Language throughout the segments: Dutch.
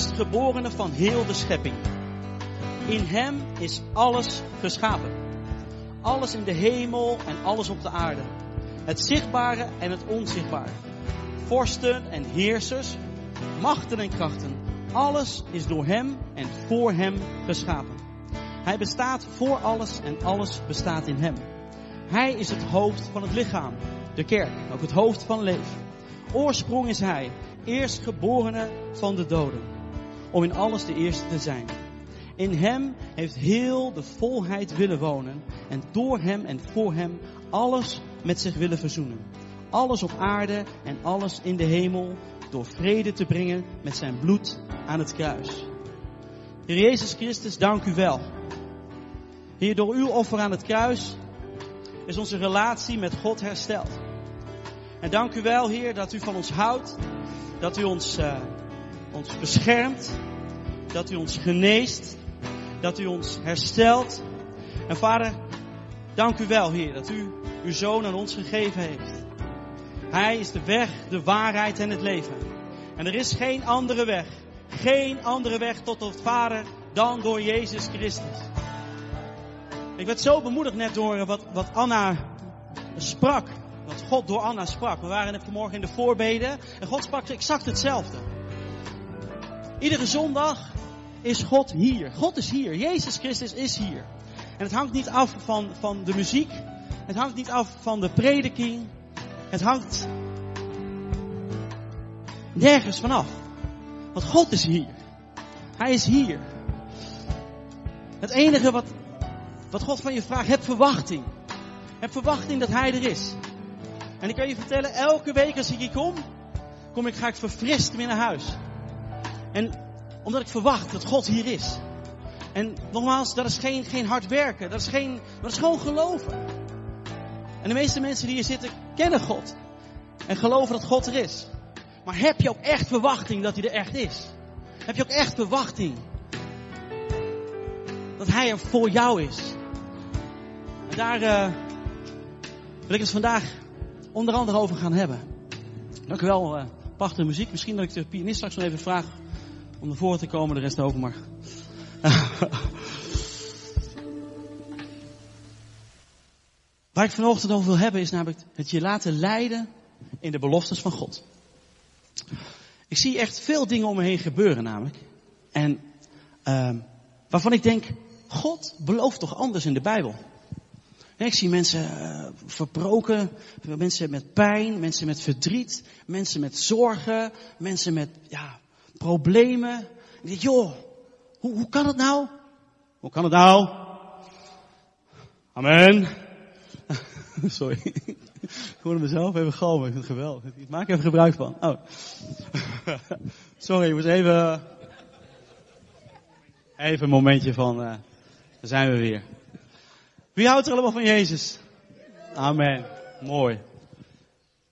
eerstgeborene van heel de schepping. In hem is alles geschapen. Alles in de hemel en alles op de aarde. Het zichtbare en het onzichtbare. Vorsten en heersers, machten en krachten. Alles is door hem en voor hem geschapen. Hij bestaat voor alles en alles bestaat in hem. Hij is het hoofd van het lichaam, de kerk, ook het hoofd van leven. Oorsprong is hij, eerstgeborene van de doden, om in alles de eerste te zijn. In hem heeft heel de volheid willen wonen en door hem en voor hem alles met zich willen verzoenen. Alles op aarde en alles in de hemel door vrede te brengen met zijn bloed aan het kruis. Heer Jezus Christus, dank u wel. Heer, door uw offer aan het kruis is onze relatie met God hersteld. En dank u wel, Heer, dat u van ons houdt, dat u ons, uh, ons beschermt, dat u ons geneest, dat u ons herstelt. En Vader, dank u wel, Heer, dat u uw Zoon aan ons gegeven heeft. Hij is de weg, de waarheid en het leven. En er is geen andere weg, geen andere weg tot het Vader dan door Jezus Christus. Ik werd zo bemoedigd net door wat, wat Anna sprak. Wat God door Anna sprak. We waren vanmorgen in de voorbeden. En God sprak exact hetzelfde. Iedere zondag is God hier. God is hier. Jezus Christus is hier. En het hangt niet af van, van de muziek. Het hangt niet af van de prediking. Het hangt nergens vanaf. Want God is hier. Hij is hier. Het enige wat, wat God van je vraagt, heb verwachting. Heb verwachting dat Hij er is. En ik kan je vertellen, elke week als ik hier kom, kom ik, ga ik verfrist weer naar huis. En omdat ik verwacht dat God hier is. En nogmaals, dat is geen, geen hard werken. Dat is, geen, dat is gewoon geloven. En de meeste mensen die hier zitten kennen God. En geloven dat God er is. Maar heb je ook echt verwachting dat hij er echt is? Heb je ook echt verwachting dat hij er voor jou is? En daar uh, wil ik het vandaag onder andere over gaan hebben. Dank u wel, uh, prachtige muziek. Misschien dat ik de pianist straks nog even vraag om voren te komen, de rest ook maar. Waar ik vanochtend over wil hebben is namelijk het je laten leiden in de beloftes van God. Ik zie echt veel dingen om me heen gebeuren namelijk. En uh, waarvan ik denk, God belooft toch anders in de Bijbel. Ik zie mensen uh, verbroken, mensen met pijn, mensen met verdriet, mensen met zorgen, mensen met ja, problemen. Ik denk, joh, hoe, hoe kan het nou? Hoe kan het nou? Amen. Sorry. Ik hoorde mezelf even galmen. Ik vind het geweldig. Ik maak even gebruik van. Oh. Sorry, ik moest even... Even een momentje van... Uh, daar zijn we weer. Wie houdt er allemaal van Jezus? Amen. Mooi.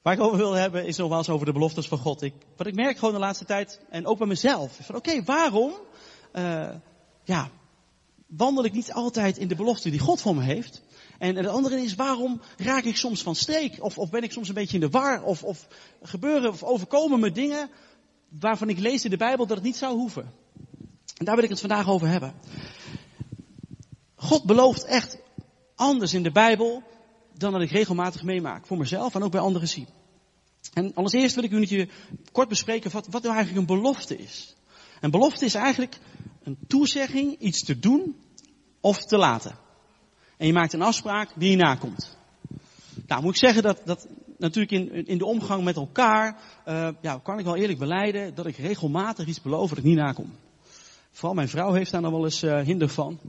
Waar ik over wil hebben is nogmaals over de beloftes van God. Ik, wat ik merk gewoon de laatste tijd, en ook bij mezelf, van oké, waarom uh, ja, wandel ik niet altijd in de belofte die God voor me heeft? En het andere is, waarom raak ik soms van streek? Of, of ben ik soms een beetje in de war? Of, of gebeuren of overkomen me dingen waarvan ik lees in de Bijbel dat het niet zou hoeven? En daar wil ik het vandaag over hebben. God belooft echt anders in de Bijbel dan dat ik regelmatig meemaak. Voor mezelf en ook bij anderen zie. En allereerst wil ik u met kort bespreken wat, wat nou eigenlijk een belofte is. Een belofte is eigenlijk een toezegging iets te doen of te laten. En je maakt een afspraak die je nakomt. Nou, moet ik zeggen dat, dat natuurlijk in, in de omgang met elkaar, uh, ja, kan ik wel eerlijk beleiden dat ik regelmatig iets beloof dat ik niet nakom. Vooral mijn vrouw heeft daar nog wel eens uh, hinder van.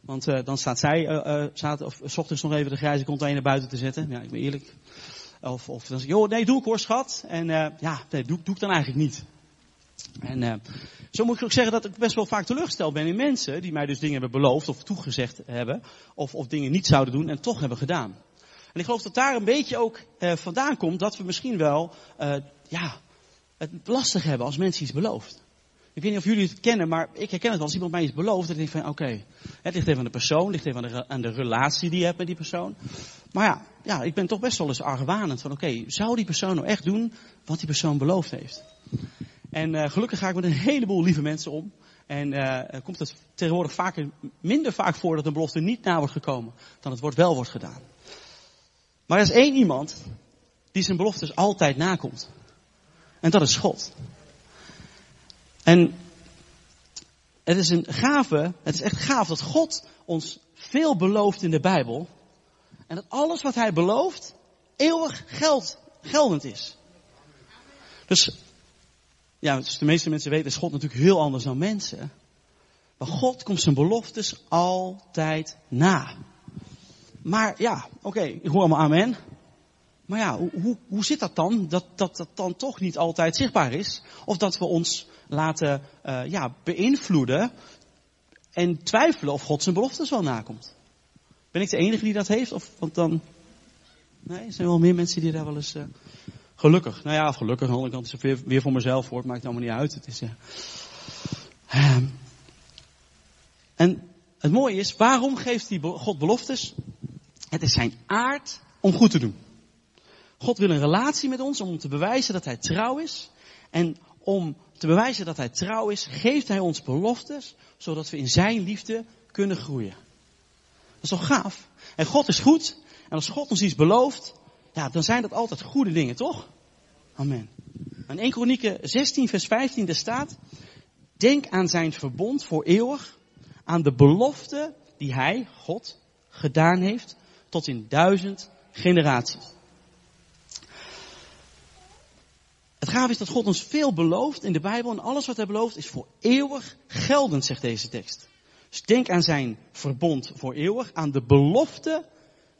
Want uh, dan staat zij, uh, staat, of s ochtends nog even de grijze container buiten te zetten. Ja, ik ben eerlijk. Of, of dan zeg ik, joh, nee, doe ik hoor, schat. En ja, nee, doe, doe ik dan eigenlijk niet. En zo moet ik ook zeggen dat ik best wel vaak teleurgesteld ben in mensen die mij dus dingen hebben beloofd of toegezegd hebben. Of, of dingen niet zouden doen en toch hebben gedaan. En ik geloof dat daar een beetje ook vandaan komt dat we misschien wel, ja, het lastig hebben als mensen iets beloofd. Ik weet niet of jullie het kennen, maar ik herken het. Als iemand mij iets belooft, dan denk ik van oké, het ligt even aan de persoon, het ligt even de, aan de, relatie die je hebt met die persoon. Maar ja, ja ik ben toch best wel eens argwanend van oké, zou die persoon nou echt doen wat die persoon beloofd heeft? En uh, gelukkig ga ik met een heleboel lieve mensen om. En uh, komt het tegenwoordig vaker, minder vaak voor dat een belofte niet na wordt gekomen dan het wordt wel wordt gedaan. Maar er is één iemand die zijn beloftes altijd nakomt. En dat is God. En het is een gave, het is echt gaaf dat God ons veel belooft in de Bijbel. En dat alles wat hij belooft eeuwig geld, geldend is. Dus, ja, de meeste mensen weten is God natuurlijk heel anders dan mensen. Maar God komt zijn beloftes altijd na. Maar ja, oké, ik hoor allemaal amen. Maar ja, hoe, hoe zit dat dan? Dat, dat dat dan toch niet altijd zichtbaar is? Of dat we ons laten uh, ja, beïnvloeden en twijfelen of God zijn beloftes wel nakomt. Ben ik de enige die dat heeft? Of, want dan, nee, er zijn wel meer mensen die daar wel eens, uh, gelukkig, nou ja, of gelukkig, aan de andere kant is het weer, weer voor mezelf hoor, het maakt allemaal niet uit. Het is, uh, en het mooie is, waarom geeft die God beloftes? Het is zijn aard om goed te doen. God wil een relatie met ons om te bewijzen dat hij trouw is. En om te bewijzen dat hij trouw is, geeft hij ons beloftes, zodat we in zijn liefde kunnen groeien. Dat is toch gaaf? En God is goed. En als God ons iets belooft, ja, dan zijn dat altijd goede dingen, toch? Amen. In 1 Kronieken 16 vers 15 daar staat, denk aan zijn verbond voor eeuwig, aan de belofte die hij, God, gedaan heeft tot in duizend generaties. Het gaaf is dat God ons veel belooft in de Bijbel en alles wat hij belooft is voor eeuwig geldend, zegt deze tekst. Dus denk aan zijn verbond voor eeuwig, aan de belofte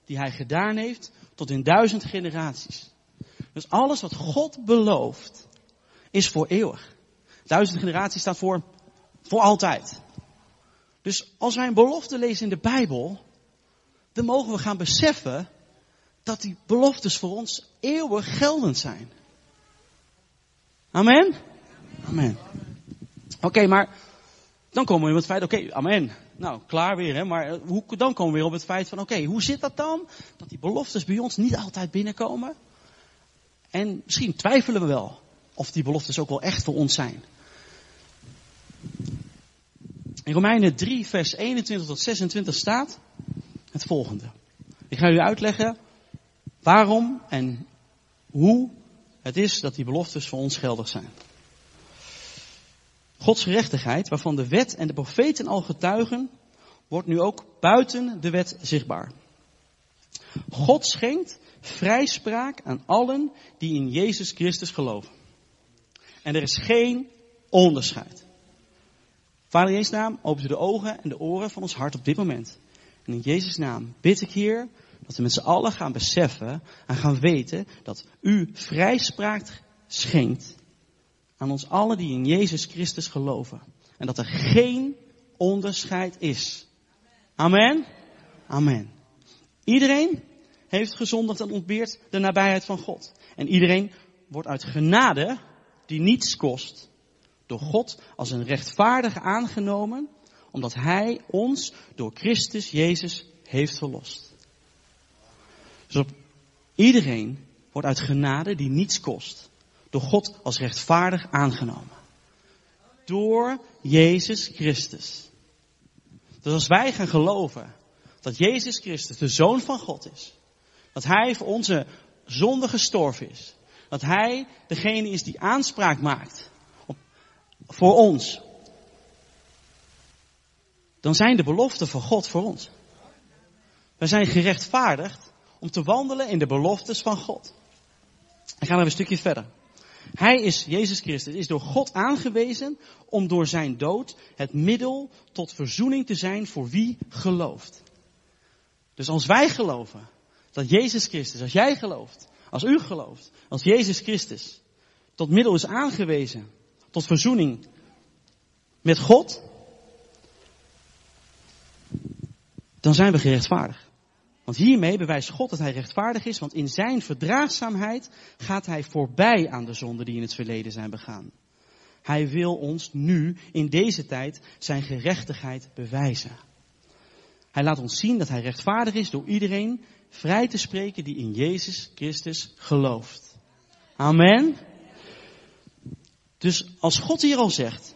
die hij gedaan heeft tot in duizend generaties. Dus alles wat God belooft is voor eeuwig. Duizend generaties staat voor, voor altijd. Dus als wij een belofte lezen in de Bijbel, dan mogen we gaan beseffen dat die beloftes voor ons eeuwig geldend zijn. Amen? Amen. Oké, maar dan komen we op het feit, oké, amen. Nou, klaar weer, hè. Maar eh, hoe, dan komen we weer op het feit van, oké, hoe zit dat dan? Dat die beloftes bij ons niet altijd binnenkomen. En misschien twijfelen we wel of die beloftes ook wel echt voor ons zijn. In Romeinen 3, vers 21 tot 26 staat het volgende. Ik ga u uitleggen waarom en hoe het is dat die beloftes voor ons geldig zijn. Gods gerechtigheid, waarvan de wet en de profeten al getuigen, wordt nu ook buiten de wet zichtbaar. God schenkt vrijspraak aan allen die in Jezus Christus geloven. En er is geen onderscheid. Vader in Jezus naam, opent u de ogen en de oren van ons hart op dit moment. En in Jezus naam bid ik hier dat we met z'n allen gaan beseffen en gaan weten dat u vrijspraak schenkt aan ons allen die in Jezus Christus geloven. En dat er geen onderscheid is. Amen? Amen. Iedereen heeft gezondigd en ontbeert de nabijheid van God. En iedereen wordt uit genade, die niets kost, door God als een rechtvaardige aangenomen, omdat Hij ons door Christus Jezus heeft verlost. Dus op iedereen wordt uit genade die niets kost, door God als rechtvaardig aangenomen. Door Jezus Christus. Dus als wij gaan geloven dat Jezus Christus de Zoon van God is, dat Hij voor onze zonde gestorven is, dat Hij degene is die aanspraak maakt voor ons, dan zijn de beloften van God voor ons. Wij zijn gerechtvaardigd om te wandelen in de beloftes van God. Ik ga nog een stukje verder. Hij is, Jezus Christus, is door God aangewezen om door zijn dood het middel tot verzoening te zijn voor wie gelooft. Dus als wij geloven dat Jezus Christus, als jij gelooft, als u gelooft, als Jezus Christus tot middel is aangewezen tot verzoening met God, dan zijn we gerechtvaardigd. Want hiermee bewijst God dat hij rechtvaardig is, want in zijn verdraagzaamheid gaat hij voorbij aan de zonden die in het verleden zijn begaan. Hij wil ons nu, in deze tijd, zijn gerechtigheid bewijzen. Hij laat ons zien dat hij rechtvaardig is door iedereen vrij te spreken die in Jezus Christus gelooft. Amen. Dus als God hier al zegt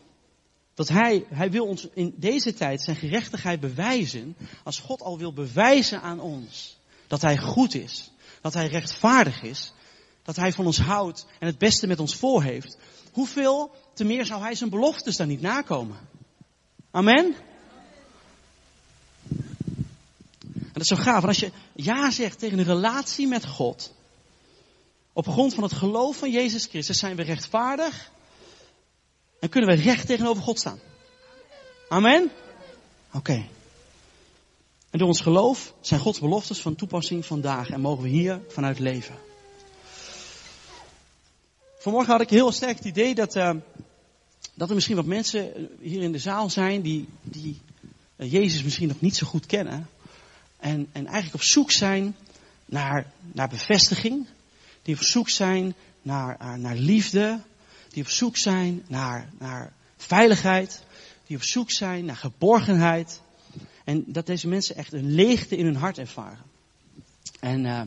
dat hij, hij wil ons in deze tijd zijn gerechtigheid bewijzen, als God al wil bewijzen aan ons dat hij goed is, dat hij rechtvaardig is, dat hij van ons houdt en het beste met ons voor heeft, hoeveel te meer zou hij zijn beloftes dan niet nakomen? Amen? En dat is zo gaaf. Want als je ja zegt tegen een relatie met God, op grond van het geloof van Jezus Christus zijn we rechtvaardig en kunnen we recht tegenover God staan. Amen? Oké. En door ons geloof zijn Gods beloftes van toepassing vandaag en mogen we hier vanuit leven. Vanmorgen had ik heel sterk het idee dat, uh, dat er misschien wat mensen hier in de zaal zijn die, die uh, Jezus misschien nog niet zo goed kennen. En, en eigenlijk op zoek zijn naar, naar bevestiging. Die op zoek zijn naar, naar liefde. Die op zoek zijn naar, naar veiligheid. Die op zoek zijn naar geborgenheid. En dat deze mensen echt een leegte in hun hart ervaren. En uh,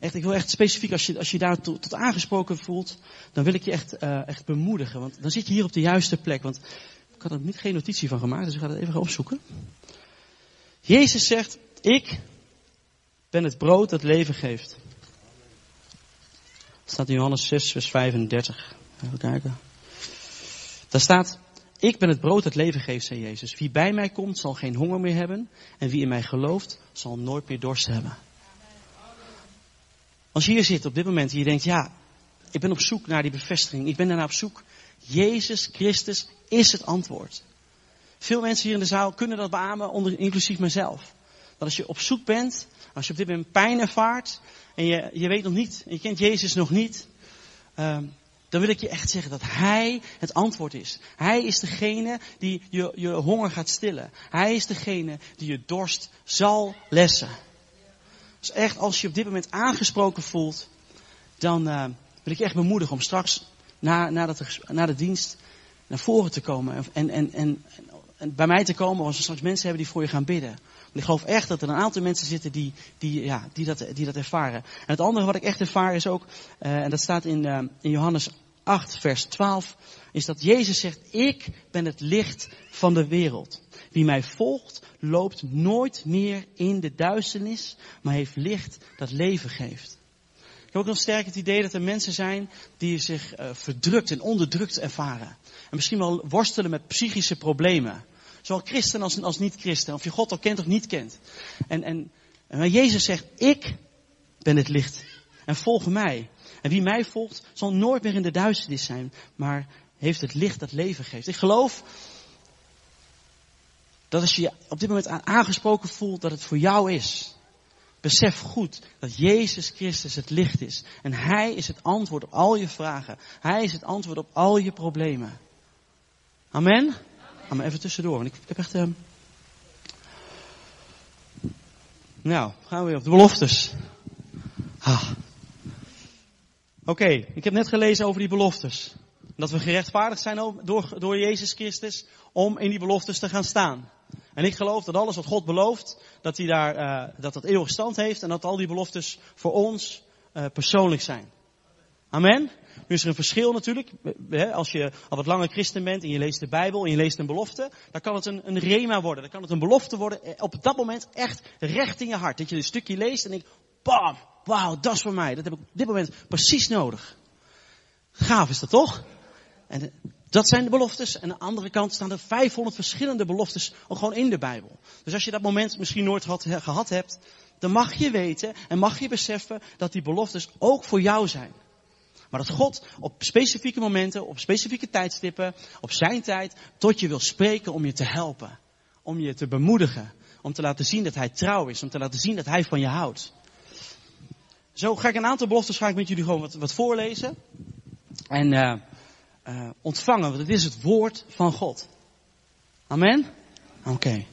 echt, ik wil echt specifiek, als je, als je daar tot, aangesproken voelt, dan wil ik je echt, uh, echt bemoedigen. Want dan zit je hier op de juiste plek. Want ik had er niet, geen notitie van gemaakt, dus ik ga het even gaan opzoeken. Jezus zegt, ik ben het brood dat leven geeft. Dat staat in Johannes 6, vers 35. Even kijken. Daar staat, ik ben het brood dat leven geeft, zei Jezus. Wie bij mij komt zal geen honger meer hebben. En wie in mij gelooft zal nooit meer dorst hebben. Als je hier zit op dit moment en je denkt, ja, ik ben op zoek naar die bevestiging. Ik ben daarna op zoek. Jezus Christus is het antwoord. Veel mensen hier in de zaal kunnen dat beamen, onder, inclusief mezelf. Dat als je op zoek bent, als je op dit moment pijn ervaart en je, je weet nog niet, en je kent Jezus nog niet, um, dan wil ik je echt zeggen dat Hij het antwoord is. Hij is degene die je, je honger gaat stillen. Hij is degene die je dorst zal lessen. Dus echt, als je op dit moment aangesproken voelt, dan uh, wil ik je echt bemoedigen om straks na, na, dat, na de dienst naar voren te komen. En, en, en, en bij mij te komen als we straks mensen hebben die voor je gaan bidden. Want ik geloof echt dat er een aantal mensen zitten die, die, ja, die, dat, die dat ervaren. En het andere wat ik echt ervaar is ook, uh, en dat staat in, uh, in Johannes 8, vers 12, is dat Jezus zegt, ik ben het licht van de wereld. Wie mij volgt, loopt nooit meer in de duisternis, maar heeft licht dat leven geeft. Ik heb ook nog sterk het idee dat er mensen zijn die zich uh, verdrukt en onderdrukt ervaren. En misschien wel worstelen met psychische problemen. Zowel christen als, niet-christen. Of je God al kent of niet kent. En, en, en Jezus zegt, ik ben het licht. En volg mij. En wie mij volgt, zal nooit meer in de duisternis zijn, maar heeft het licht dat leven geeft. Ik geloof dat als je je op dit moment aangesproken voelt dat het voor jou is, besef goed dat Jezus Christus het licht is. En Hij is het antwoord op al je vragen. Hij is het antwoord op al je problemen. Amen? Amen. Even tussendoor, want ik, heb echt... Uh... Nou, gaan we weer op de beloftes. Ah. Oké, ik heb net gelezen over die beloftes. Dat we gerechtvaardigd zijn door, door Jezus Christus om in die beloftes te gaan staan. En ik geloof dat alles wat God belooft, dat hij daar, uh, dat dat eeuwig stand heeft en dat al die beloftes voor ons uh, persoonlijk zijn. Amen. Nu is er een verschil natuurlijk. Als je al wat langer christen bent en je leest de Bijbel en je leest een belofte, dan kan het een, een rema worden. Dan kan het een belofte worden eh, op dat moment echt recht in je hart. Dat je een stukje leest en denkt, bam, wauw, dat is voor mij. Dat heb ik op dit moment precies nodig. Gaaf is dat toch? En dat zijn de beloftes. En aan de andere kant staan er 500 verschillende beloftes gewoon in de Bijbel. Dus als je dat moment misschien nooit had, gehad hebt, dan mag je weten en mag je beseffen dat die beloftes ook voor jou zijn. Maar dat God op specifieke momenten, op specifieke tijdstippen, op zijn tijd, tot je wil spreken om je te helpen. Om je te bemoedigen. Om te laten zien dat hij trouw is. Om te laten zien dat hij van je houdt. Zo ga ik een aantal beloftes ga ik met jullie gewoon wat, wat voorlezen. En uh, uh, ontvangen, want het is het woord van God. Amen? Oké.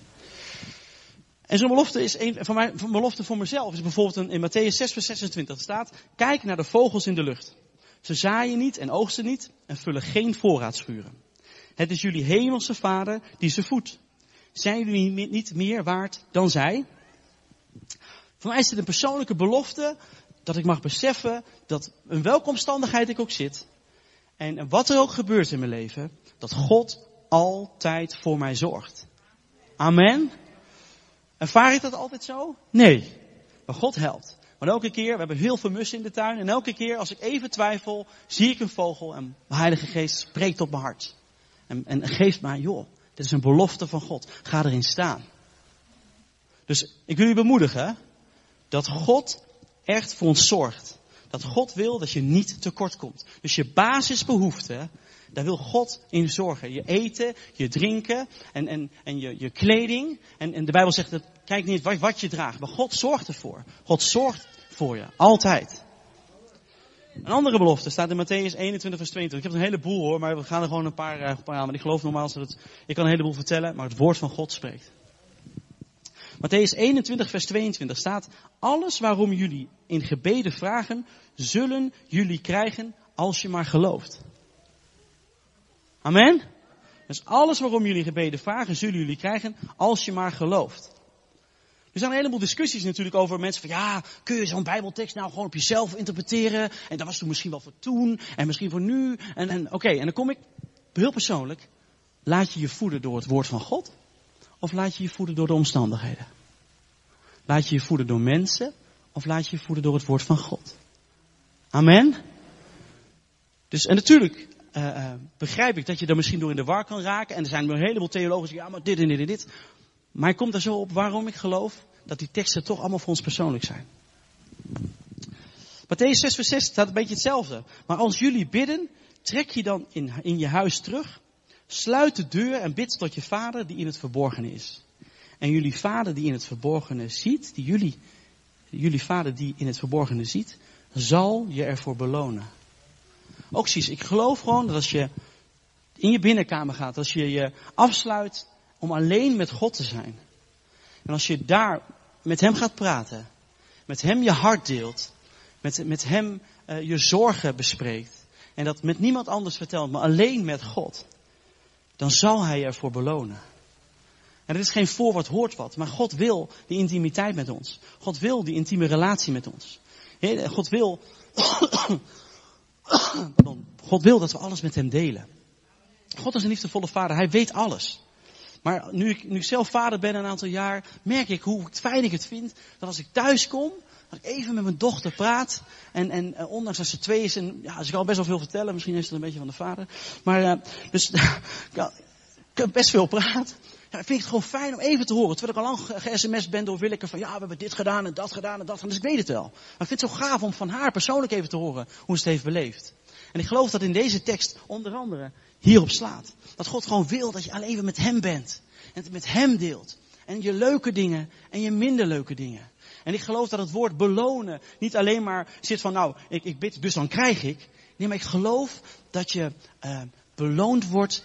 En zo'n belofte is een van mijn belofte voor mezelf. Is bijvoorbeeld in Matthäus 6 vers 26 staat, kijk naar de vogels in de lucht. Ze zaaien niet en oogsten niet en vullen geen voorraadschuren. Het is jullie hemelse vader die ze voedt. Zijn jullie niet meer waard dan zij? Voor mij is dit een persoonlijke belofte dat ik mag beseffen dat in welke omstandigheid ik ook zit. En wat er ook gebeurt in mijn leven, dat God altijd voor mij zorgt. Amen. Ervaar ik dat altijd zo? Nee. Maar God helpt. Maar elke keer, we hebben heel veel mussen in de tuin. En elke keer als ik even twijfel, zie ik een vogel. En de Heilige Geest spreekt op mijn hart. En, en geeft mij, joh, dit is een belofte van God. Ga erin staan. Dus ik wil u bemoedigen dat God echt voor ons zorgt. Dat God wil dat je niet tekort komt. Dus je basisbehoeften, daar wil God in zorgen. Je eten, je drinken en, en, en je, je kleding. En, en de Bijbel zegt, dat, kijk niet wat, wat je draagt, maar God zorgt ervoor. God zorgt voor je, altijd. Een andere belofte staat in Matthäus 21 vers 22. Ik heb een heleboel hoor, maar we gaan er gewoon een paar, een paar aan. Maar ik geloof normaal dat het, ik kan een heleboel vertellen, maar het woord van God spreekt. Matthäus 21, vers 22 staat, alles waarom jullie in gebeden vragen, zullen jullie krijgen als je maar gelooft. Amen? Dus alles waarom jullie gebeden vragen, zullen jullie krijgen als je maar gelooft. Er zijn een heleboel discussies natuurlijk over mensen van ja, kun je zo'n bijbeltekst nou gewoon op jezelf interpreteren? En dat was toen misschien wel voor toen en misschien voor nu. En, en oké, en dan kom ik heel persoonlijk. Laat je je voeden door het woord van God? Of laat je je voeden door de omstandigheden? Laat je je voeden door mensen? Of laat je je voeden door het woord van God? Amen? Dus, en natuurlijk uh, uh, begrijp ik dat je er misschien door in de war kan raken. En er zijn een heleboel theologen die zeggen, ja, maar dit en dit en dit. Maar ik kom er zo op waarom ik geloof dat die teksten toch allemaal voor ons persoonlijk zijn. Matthäus 6 vers 6 staat een beetje hetzelfde. Maar als jullie bidden, trek je dan in, in je huis terug. Sluit de deur en bid tot je vader die in het verborgene is. En jullie vader die in het verborgene ziet, die jullie, jullie vader die in het verborgene ziet, zal je ervoor belonen. Ook zie ik geloof gewoon dat als je in je binnenkamer gaat, als je je afsluit om alleen met God te zijn. En als je daar met Hem gaat praten, met Hem je hart deelt, met, met Hem uh, je zorgen bespreekt, en dat met niemand anders vertelt, maar alleen met God, dan zal Hij ervoor belonen. En dat is geen voor wat hoort wat, maar God wil die intimiteit met ons. God wil die intieme relatie met ons. God wil, God wil dat we alles met Hem delen. God is een liefdevolle vader, Hij weet alles. Maar nu ik, nu zelf vader ben een aantal jaar, merk ik hoe fijn ik het vind dat als ik thuis kom, dat ik even met mijn dochter praat. En, en uh, ondanks dat ze twee is, en ja, ze kan best wel veel vertellen, misschien is het een beetje van de vader. Maar uh, dus ik best veel praat. Ja, ik vind het gewoon fijn om even te horen. Terwijl ik al lang ge-sms ben door Willeke van ja, we hebben dit gedaan en dat gedaan en dat gedaan. Dus ik weet het wel. Maar ik vind het zo gaaf om van haar persoonlijk even te horen hoe ze het heeft beleefd. En ik geloof dat in deze tekst onder andere hierop slaat. Dat God gewoon wil dat je alleen even met Hem bent. En het met Hem deelt. En je leuke dingen en je minder leuke dingen. En ik geloof dat het woord belonen niet alleen maar zit van nou, ik, ik bid, dus dan krijg ik. Nee, maar ik geloof dat je uh, beloond wordt.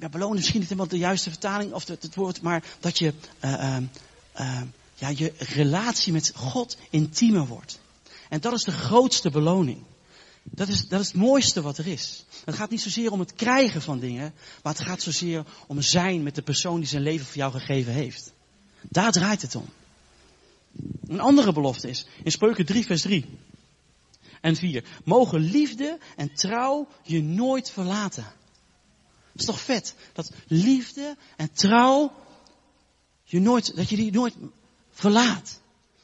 Ja, belonen misschien niet helemaal de juiste vertaling of het, woord, maar dat je uh, uh, ja, je relatie met God intiemer wordt. En dat is de grootste beloning. Dat is, dat is het mooiste wat er is. Het gaat niet zozeer om het krijgen van dingen, maar het gaat zozeer om zijn met de persoon die zijn leven voor jou gegeven heeft. Daar draait het om. Een andere belofte is in Spreuken 3, vers 3 en 4. Mogen liefde en trouw je nooit verlaten. Dat is toch vet? Dat liefde en trouw je nooit, dat je die nooit verlaat.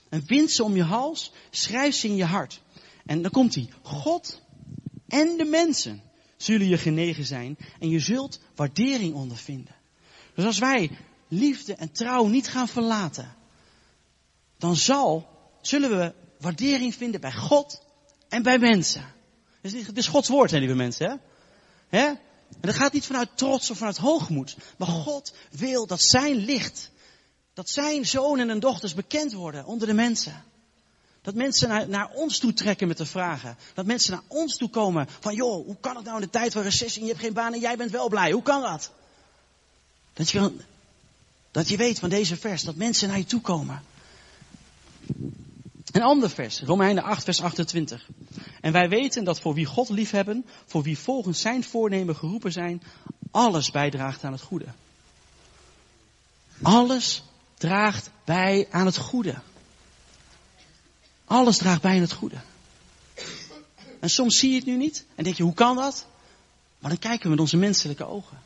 En wind ze om je hals, schrijf ze in je hart. En dan komt hij. God en de mensen zullen je genegen zijn en je zult waardering ondervinden. Dus als wij liefde en trouw niet gaan verlaten, dan zal, zullen we waardering vinden bij God en bij mensen. Het is Gods woord, hè, lieve mensen. Hè? hè? En dat gaat niet vanuit trots of vanuit hoogmoed. Maar God wil dat zijn licht, dat zijn zonen en dochters bekend worden onder de mensen. Dat mensen naar, naar, ons toe trekken met de vragen. Dat mensen naar ons toe komen van, joh, hoe kan het nou in de tijd van recessie, je hebt geen baan en jij bent wel blij. Hoe kan dat? Dat je, dat je weet van deze vers, dat mensen naar je toe komen. Een ander vers, Romeinen 8, vers 28. En wij weten dat voor wie God liefhebben, voor wie volgens zijn voornemen geroepen zijn, alles bijdraagt aan het goede. Alles draagt bij aan het goede. Alles draagt bij in het goede. En soms zie je het nu niet en denk je, hoe kan dat? Maar dan kijken we met onze menselijke ogen.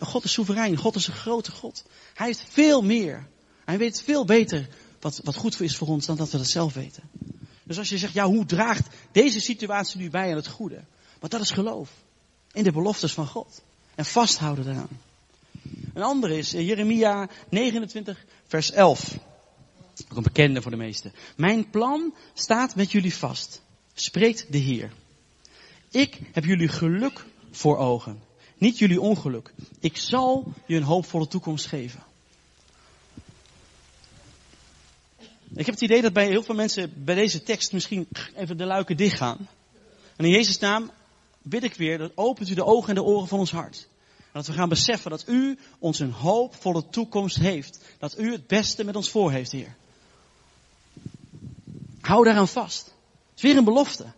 God is soeverein. God is een grote God. Hij heeft veel meer. Hij weet veel beter wat, wat goed is voor ons dan dat we dat zelf weten. Dus als je zegt, ja, hoe draagt deze situatie nu bij aan het goede? Want dat is geloof. In de beloftes van God. En vasthouden daaraan. Een andere is eh, Jeremia 29, vers 11. Ook een bekende voor de meesten. Mijn plan staat met jullie vast. Spreekt de Heer. Ik heb jullie geluk voor ogen. Niet jullie ongeluk. Ik zal je een hoopvolle toekomst geven. Ik heb het idee dat bij heel veel mensen bij deze tekst misschien even de luiken dicht gaan. En in Jezus' naam bid ik weer, dat opent u de ogen en de oren van ons hart. En dat we gaan beseffen dat u ons een hoopvolle toekomst heeft. Dat u het beste met ons voor heeft, Heer. Hou daaraan vast. Het is weer een belofte.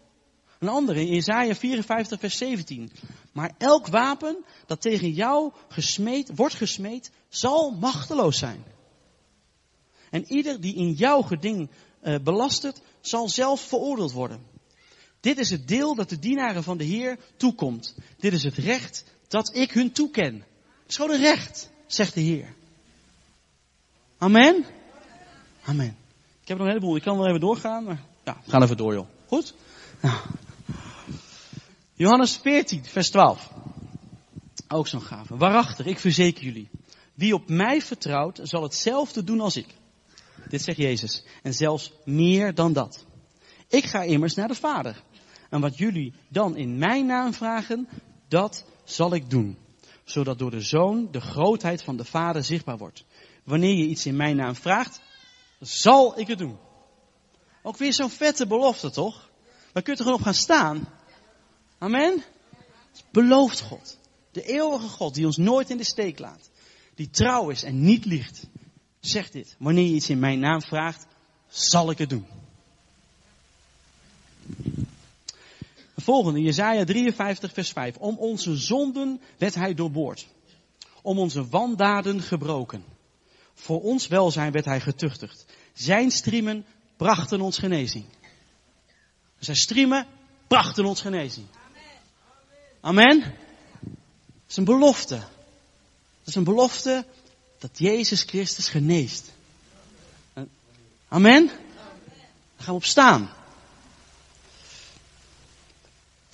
Een andere in Isaiah 54 vers 17. Maar elk wapen dat tegen jou gesmeed, wordt gesmeed, zal machteloos zijn. En ieder die in jouw geding uh, belastert, zal zelf veroordeeld worden. Dit is het deel dat de dienaren van de Heer toekomt. Dit is het recht dat ik hun toeken. Het recht, zegt de Heer. Amen? Amen. Ik heb nog een heleboel, ik kan wel even doorgaan, maar ja, we gaan even door joh. Goed? Ja. Johannes 14, vers 12. Ook zo'n gave. Waarachtig, ik verzeker jullie. Wie op mij vertrouwt, zal hetzelfde doen als ik. Dit zegt Jezus. En zelfs meer dan dat. Ik ga immers naar de Vader. En wat jullie dan in mijn naam vragen, dat zal ik doen. Zodat door de Zoon de grootheid van de Vader zichtbaar wordt. Wanneer je iets in mijn naam vraagt, zal ik het doen. Ook weer zo'n vette belofte, toch? Dan kun je er gewoon op gaan staan. Amen? Belooft God. De eeuwige God die ons nooit in de steek laat. Die trouw is en niet liegt. Zegt dit. Wanneer je iets in mijn naam vraagt, zal ik het doen. De volgende, Jezaja 53 vers 5. Om onze zonden werd hij doorboord. Om onze wandaden gebroken. Voor ons welzijn werd hij getuchtigd. Zijn striemen brachten ons genezing. Zijn striemen brachten ons genezing. Amen. Dat is een belofte. Dat is een belofte dat Jezus Christus geneest. Amen. Daar gaan we op staan.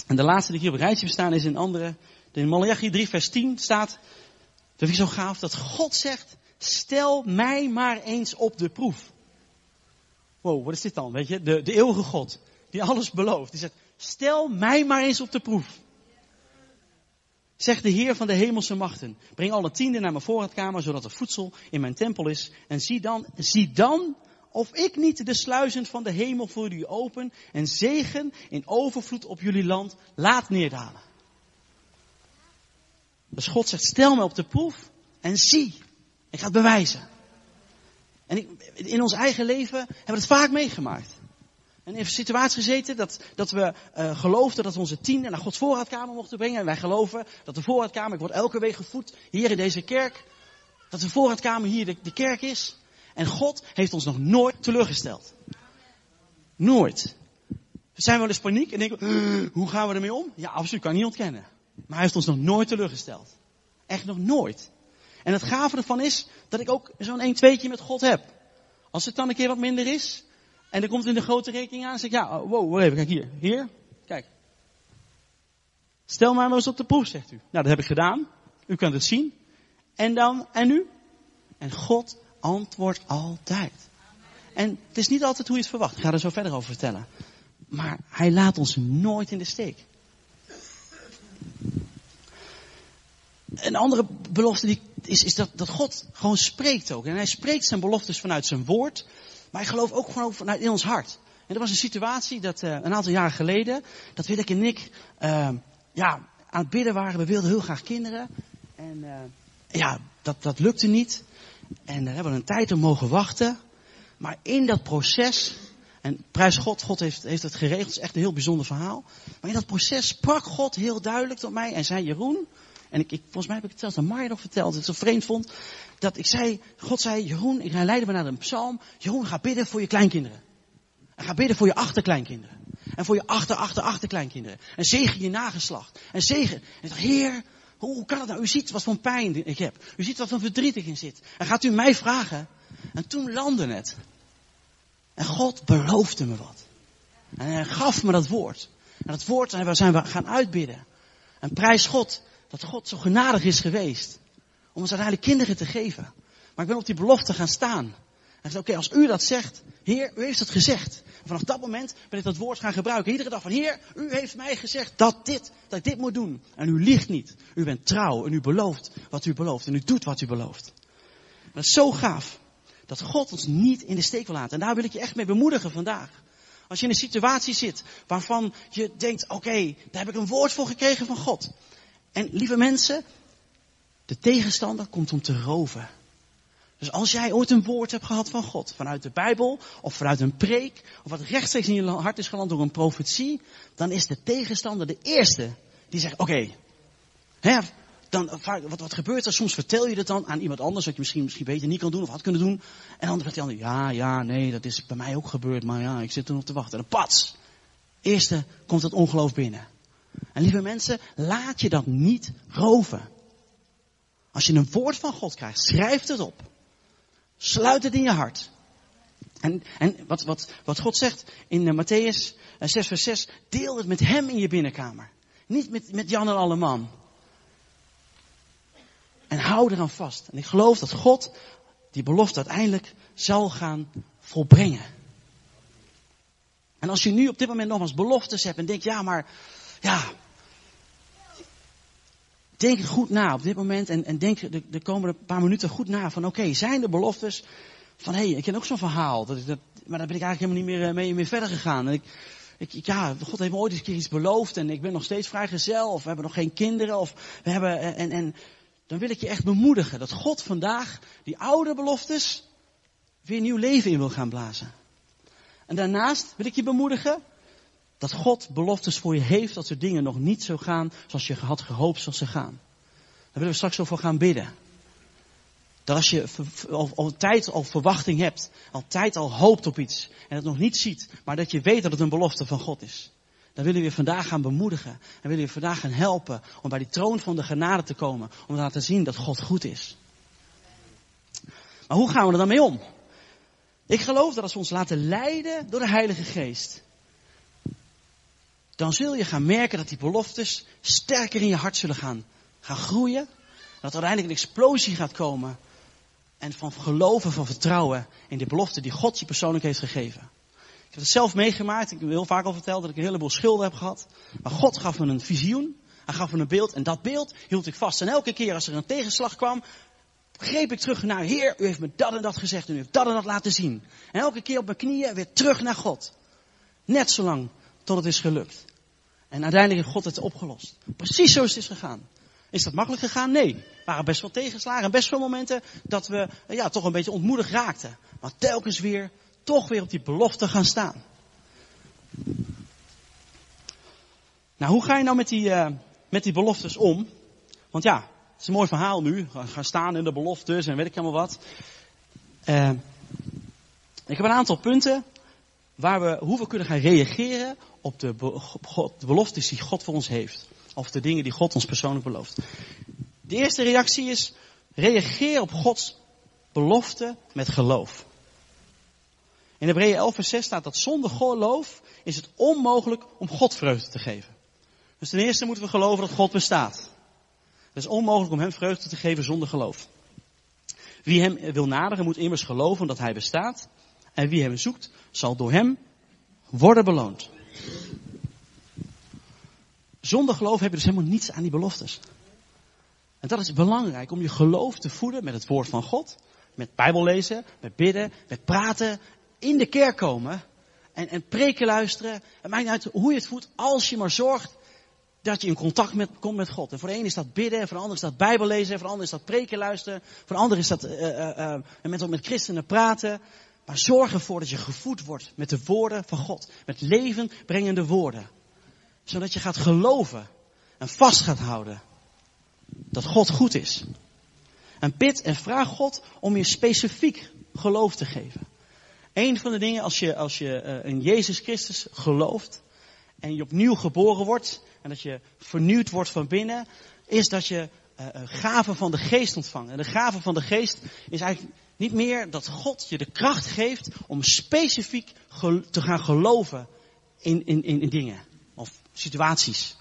En de laatste die hier op het rijtje bestaan is in andere. In Malachi 3 vers 10 staat, dat is zo gaaf, dat God zegt, stel mij maar eens op de proef. Wow, wat is dit dan? Weet je, de, de eeuwige God, die alles belooft. Die zegt, stel mij maar eens op de proef. Zegt de Heer van de hemelse machten, breng alle tienden naar mijn voorraadkamer, zodat er voedsel in mijn tempel is. En zie dan, zie dan of ik niet de sluizen van de hemel voor u open en zegen in overvloed op jullie land laat neerdalen. Dus God zegt, stel me op de proef en zie. Ik ga het bewijzen. En ik, in ons eigen leven hebben we het vaak meegemaakt. En in situatie gezeten dat, dat we uh, geloofden dat we onze tienden naar Gods voorraadkamer mochten brengen. En wij geloven dat de voorraadkamer, ik word elke week gevoed hier in deze kerk. Dat de voorraadkamer hier de, de kerk is. En God heeft ons nog nooit teleurgesteld. Nooit. We zijn wel eens paniek en denken, hoe gaan we ermee om? Ja, absoluut, kan ik niet ontkennen. Maar hij heeft ons nog nooit teleurgesteld. Echt nog nooit. En het gave ervan is dat ik ook zo'n 1 2 met God heb. Als het dan een keer wat minder is, en er komt in de grote rekening aan, dan zeg ik, ja, oh, wow, even, kijk hier, hier, kijk. Stel maar maar eens op de proef, zegt u. Nou, dat heb ik gedaan. U kunt het zien. En dan, en nu? En God antwoordt altijd. En het is niet altijd hoe je het verwacht. Ik ga er zo verder over vertellen. Maar hij laat ons nooit in de steek. Een andere belofte die is, is dat, dat God gewoon spreekt ook. En hij spreekt zijn beloftes vanuit zijn woord. Maar ik geloof ook gewoon vanuit in ons hart. En er was een situatie dat uh, een aantal jaren geleden, dat Willeke en ik uh, ja, aan het bidden waren. We wilden heel graag kinderen. En uh, ja, dat, dat lukte niet. En daar hebben we een tijd om mogen wachten. Maar in dat proces, en prijs God, God heeft, heeft het geregeld, het is echt een heel bijzonder verhaal. Maar in dat proces sprak God heel duidelijk tot mij en zei, Jeroen, en ik, volgens mij heb ik het zelfs aan Marja nog verteld, dat ik het zo vreemd vond, dat ik zei, God zei, Jeroen, ik leidde me naar een psalm, Jeroen, ga bidden voor je kleinkinderen. En ga bidden voor je achterkleinkinderen. En voor je achter, achter, achterkleinkinderen. En zegen je nageslacht. En zegen. En dacht, Heer, hoe, kan het nou? U ziet wat voor pijn ik heb. U ziet wat voor verdriet ik in zit. En gaat u mij vragen? En toen landde het. En God beloofde me wat. En hij gaf me dat woord. En dat woord zijn we gaan uitbidden. En prijs God dat God zo genadig is geweest. Om ons uiteindelijk kinderen te geven. Maar ik ben op die belofte gaan staan. En zei, oké, als u dat zegt, Heer, u heeft het gezegd. En vanaf dat moment ben ik dat woord gaan gebruiken. Iedere dag van, Heer, u heeft mij gezegd dat dit, dat ik dit moet doen. En u liegt niet. U bent trouw en u belooft wat u belooft. En u doet wat u belooft. Dat is zo gaaf. Dat God ons niet in de steek wil laten. En daar wil ik je echt mee bemoedigen vandaag. Als je in een situatie zit waarvan je denkt, oké, daar heb ik een woord voor gekregen van God. En lieve mensen, de tegenstander komt om te roven. Dus als jij ooit een woord hebt gehad van God, vanuit de Bijbel, of vanuit een preek, of wat rechtstreeks in je hart is geland door een profetie, dan is de tegenstander de eerste die zegt, oké, okay, dan, wat, wat gebeurt er? Soms vertel je het dan aan iemand anders, wat je misschien, misschien beter niet kan doen of had kunnen doen. En dan vertel je, ja, ja, nee, dat is bij mij ook gebeurd, maar ja, ik zit er nog te wachten. En pats, eerste komt het ongeloof binnen. En lieve mensen, laat je dat niet roven. Als je een woord van God krijgt, schrijf het op. Sluit het in je hart. En, en wat, wat, wat God zegt in uh, Matthäus 6 eh, vers 6, deel het met hem in je binnenkamer. Niet met, met Jan en Alleman. En hou eraan vast. En ik geloof dat God die belofte uiteindelijk zal gaan volbrengen. En als je nu op dit moment nog eens beloftes hebt en denkt, ja maar, ja, denk goed na op dit moment en, en denk de, de komende paar minuten goed na van oké, zijn er beloftes van hé, hey, ik ken ook zo'n verhaal, dat, maar daar ben ik eigenlijk helemaal niet meer eh, mee, mee verder gegaan. En ik, ik, ja, God heeft me ooit eens een keer iets beloofd en ik ben nog steeds vrijgezel of we hebben nog geen kinderen of we hebben, eh, en, en dan wil ik je echt bemoedigen dat God vandaag die oude beloftes weer nieuw leven in wil gaan blazen. En daarnaast wil ik je bemoedigen dat God beloftes voor je heeft, dat er dingen nog niet zo gaan zoals je had gehoopt zoals ze gaan. Daar willen we straks over gaan bidden. Dat als je al, al tijd al verwachting hebt, altijd al hoopt op iets en het nog niet ziet, maar dat je weet dat het een belofte van God is. Dan willen we je vandaag gaan bemoedigen. En willen we je vandaag gaan helpen om bij die troon van de genade te komen. Om te laten zien dat God goed is. Maar hoe gaan we er dan mee om? Ik geloof dat als we ons laten leiden door de Heilige Geest, dan zul je gaan merken dat die beloftes sterker in je hart zullen gaan, gaan groeien. Dat er uiteindelijk een explosie gaat komen. En van geloven, van vertrouwen in de belofte die God je persoonlijk heeft gegeven. Ik heb het zelf meegemaakt. Ik heb heel vaak al verteld dat ik een heleboel schulden heb gehad. Maar God gaf me een visioen. Hij gaf me een beeld. En dat beeld hield ik vast. En elke keer als er een tegenslag kwam, greep ik terug naar Heer. U heeft me dat en dat gezegd. En u heeft dat en dat laten zien. En elke keer op mijn knieën weer terug naar God. Net zolang tot het is gelukt. En uiteindelijk heeft God het opgelost. Precies zo is het gegaan. Is dat makkelijk gegaan? Nee. Er waren best wel tegenslagen en best veel momenten dat we ja, toch een beetje ontmoedigd raakten. Maar telkens weer, toch weer op die belofte gaan staan. Nou, hoe ga je nou met die, uh, met die beloftes om? Want ja, het is een mooi verhaal nu. Gaan staan in de beloftes en weet ik helemaal wat. Uh, ik heb een aantal punten waar we, hoe we kunnen gaan reageren op de, beloftes die God voor ons heeft. Of de dingen die God ons persoonlijk belooft. De eerste reactie is, reageer op Gods belofte met geloof. In Hebreeën 11 vers 6 staat dat zonder geloof is het onmogelijk om God vreugde te geven. Dus ten eerste moeten we geloven dat God bestaat. Het is onmogelijk om hem vreugde te geven zonder geloof. Wie hem wil naderen moet immers geloven dat hij bestaat. En wie hem zoekt zal door hem worden beloond. Zonder geloof heb je dus helemaal niets aan die beloftes. En dat is belangrijk om je geloof te voeden met het woord van God. Met Bijbel lezen, met bidden, met praten, in de kerk komen en, en preken luisteren. Het maakt niet uit hoe je het voedt, als je maar zorgt dat je in contact komt met God. En voor de een is dat bidden, voor de ander is dat Bijbel lezen, voor de ander is dat preken luisteren, voor de ander is dat uh, met, met christenen praten. Maar zorg ervoor dat je gevoed wordt met de woorden van God. Met levenbrengende woorden. Zodat je gaat geloven en vast gaat houden dat God goed is. En bid en vraag God om je specifiek geloof te geven. Een van de dingen als je, als je uh, in Jezus Christus gelooft, en je opnieuw geboren wordt en dat je vernieuwd wordt van binnen, is dat je uh, gaven van de geest ontvangt. En de gave van de geest is eigenlijk niet meer dat God je de kracht geeft om specifiek te gaan geloven in, in, in, in dingen of situaties.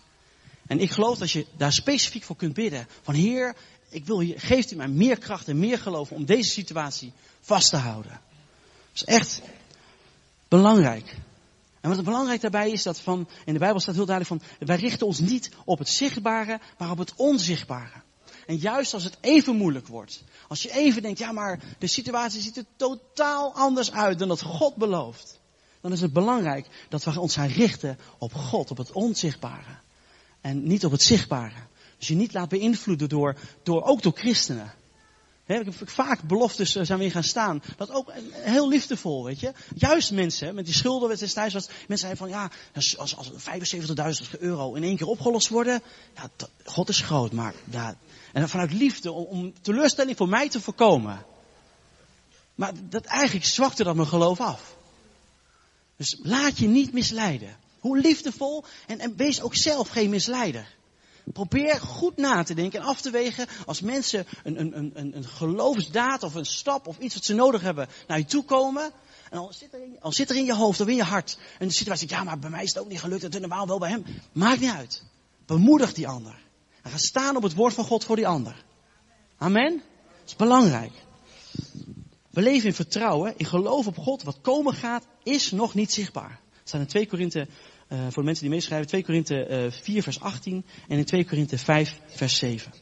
En ik geloof dat je daar specifiek voor kunt bidden. Van Heer, ik wil geeft u mij meer kracht en meer geloof om deze situatie vast te houden. Dat is echt belangrijk. En wat belangrijk daarbij is, dat van, in de Bijbel staat heel duidelijk van, wij richten ons niet op het zichtbare, maar op het onzichtbare. En juist als het even moeilijk wordt, als je even denkt, ja maar de situatie ziet er totaal anders uit dan dat God belooft. Dan is het belangrijk dat we ons gaan richten op God, op het onzichtbare. En niet op het zichtbare. Dus je niet laat beïnvloeden door, door ook door christenen. He, ik heb vaak beloftes eh, zijn we gaan staan. Dat ook heel liefdevol, weet je. Juist mensen, met die schulden destijds was, mensen zeiden van ja, als, als 75.000 euro in één keer opgelost worden, ja, God is groot, maar en vanuit liefde om, om teleurstelling voor mij te voorkomen. Maar dat eigenlijk zwakte dat mijn geloof af. Dus laat je niet misleiden. Hoe liefdevol en, en wees ook zelf geen misleider. Probeer goed na te denken en af te wegen als mensen een, een, een, een geloofsdaad of een stap of iets wat ze nodig hebben naar je toe komen. En al zit, er in, zit er in je hoofd of in je hart een situatie, ja maar bij mij is het ook niet gelukt, is normaal wel bij hem. Maakt niet uit. Bemoedig die ander. En ga staan op het woord van God voor die ander. Amen? Dat is belangrijk. We leven in vertrouwen, in geloof op God. Wat komen gaat, is nog niet zichtbaar. Het staat in 2 Korinthe uh, voor de mensen die meeschrijven, 2 Korinthe uh, 4 vers 18 en in 2 Korinthe 5 vers 7.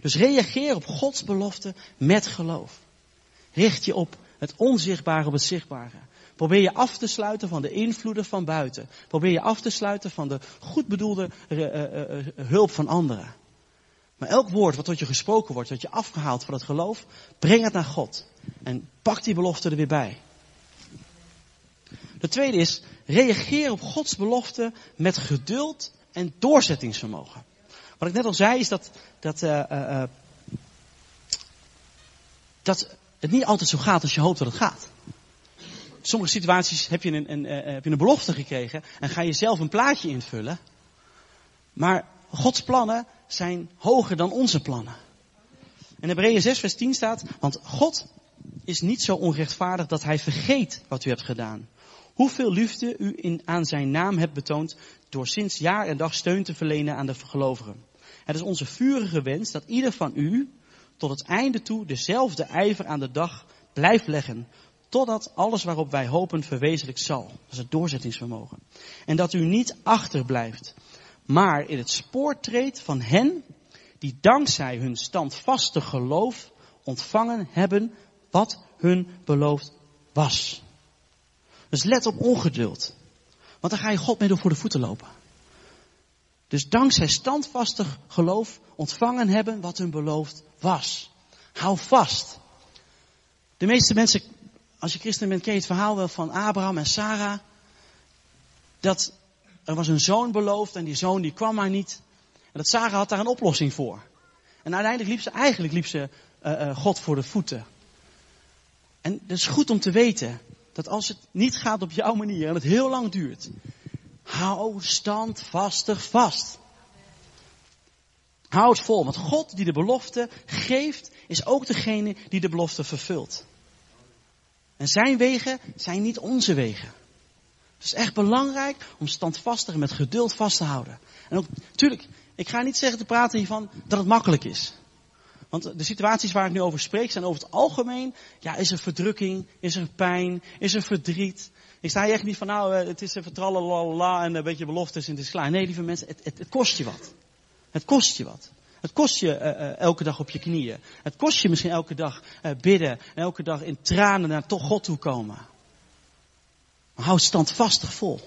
Dus reageer op Gods belofte met geloof. Richt je op het onzichtbare op het zichtbare. Probeer je af te sluiten van de invloeden van buiten. Probeer je af te sluiten van de goed bedoelde uh, hulp van anderen. Maar elk woord wat tot je gesproken wordt, dat je afgehaald van het geloof, breng het naar God. En pak die belofte er weer bij. De tweede is, reageer op Gods belofte met geduld en doorzettingsvermogen. Wat ik net al zei is dat, dat, uh, uh, dat het niet altijd zo gaat als je hoopt dat het gaat. Sommige situaties heb je een, een, heb je een belofte gekregen en ga je zelf een plaatje invullen. Maar Gods plannen zijn hoger dan onze plannen. In Hebreeën 6 vers 10 staat, want God is niet zo onrechtvaardig dat hij vergeet wat u hebt gedaan. Hoeveel liefde u in, aan zijn naam hebt betoond door sinds jaar en dag steun te verlenen aan de gelovigen. Het is onze vurige wens dat ieder van u tot het einde toe dezelfde ijver aan de dag blijft leggen. Totdat alles waarop wij hopen verwezenlijk zal. Dat is het doorzettingsvermogen. En dat u niet achterblijft, maar in het spoor treedt van hen die dankzij hun standvaste geloof ontvangen hebben wat hun beloofd was. Dus let op ongeduld. Want dan ga je God mee voor de voeten lopen. Dus dankzij standvastig geloof ontvangen hebben wat hun beloofd was. Hou vast. De meeste mensen, als je christen bent, ken je het verhaal wel van Abraham en Sarah. Dat er was een zoon beloofd en die zoon die kwam maar niet. En dat Sarah had daar een oplossing voor. En uiteindelijk liep ze, eigenlijk liep ze uh, uh, God voor de voeten. En het is goed om te weten dat als het niet gaat op jouw manier en het heel lang duurt, hou standvastig vast. Hou het vol, want God die de belofte geeft, is ook degene die de belofte vervult. En zijn wegen zijn niet onze wegen. Het is echt belangrijk om standvastig en met geduld vast te houden. En ook, natuurlijk, ik ga niet zeggen te praten hiervan dat het makkelijk is. Want de situaties waar ik nu over spreek zijn over het algemeen, ja, is er verdrukking, is er pijn, is er verdriet. Ik sta hier echt niet van, nou, eh, het is even tralalala en een beetje beloftes en het is klaar. Nee, lieve mensen, het, het, kost je wat. Het kost je wat. Het kost je uh, uh, elke dag op je knieën. Het kost je misschien elke dag bidden. En elke dag in tranen naar toch God toe komen. Maar houd standvastig vol.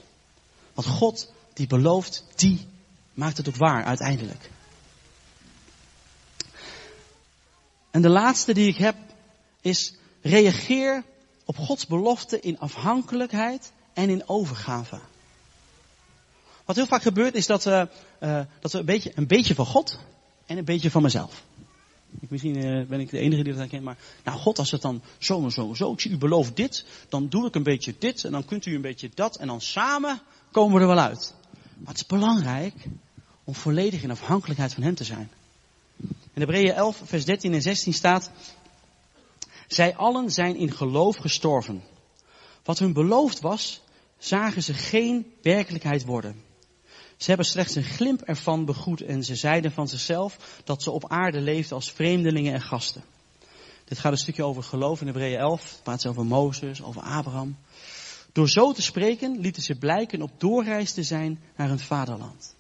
Want God die belooft, die maakt het ook waar uiteindelijk. En de laatste die ik heb is reageer op Gods belofte in afhankelijkheid en in overgave. Wat heel vaak gebeurt is dat we, uh, dat we een, beetje, een beetje van God en een beetje van mezelf. Ik, misschien uh, ben ik de enige die dat herkent, maar nou God als het dan zo en zo en zo, u belooft dit, dan doe ik een beetje dit en dan kunt u een beetje dat en dan samen komen we er wel uit. Maar het is belangrijk om volledig in afhankelijkheid van Hem te zijn. In Hebreeën 11, vers 13 en 16 staat, zij allen zijn in geloof gestorven. Wat hun beloofd was, zagen ze geen werkelijkheid worden. Ze hebben slechts een glimp ervan begroet en ze zeiden van zichzelf dat ze op aarde leefden als vreemdelingen en gasten. Dit gaat een stukje over geloof in Hebreeën 11. Het praat over Mozes, over Abraham. Door zo te spreken lieten ze blijken op doorreis te zijn naar hun vaderland.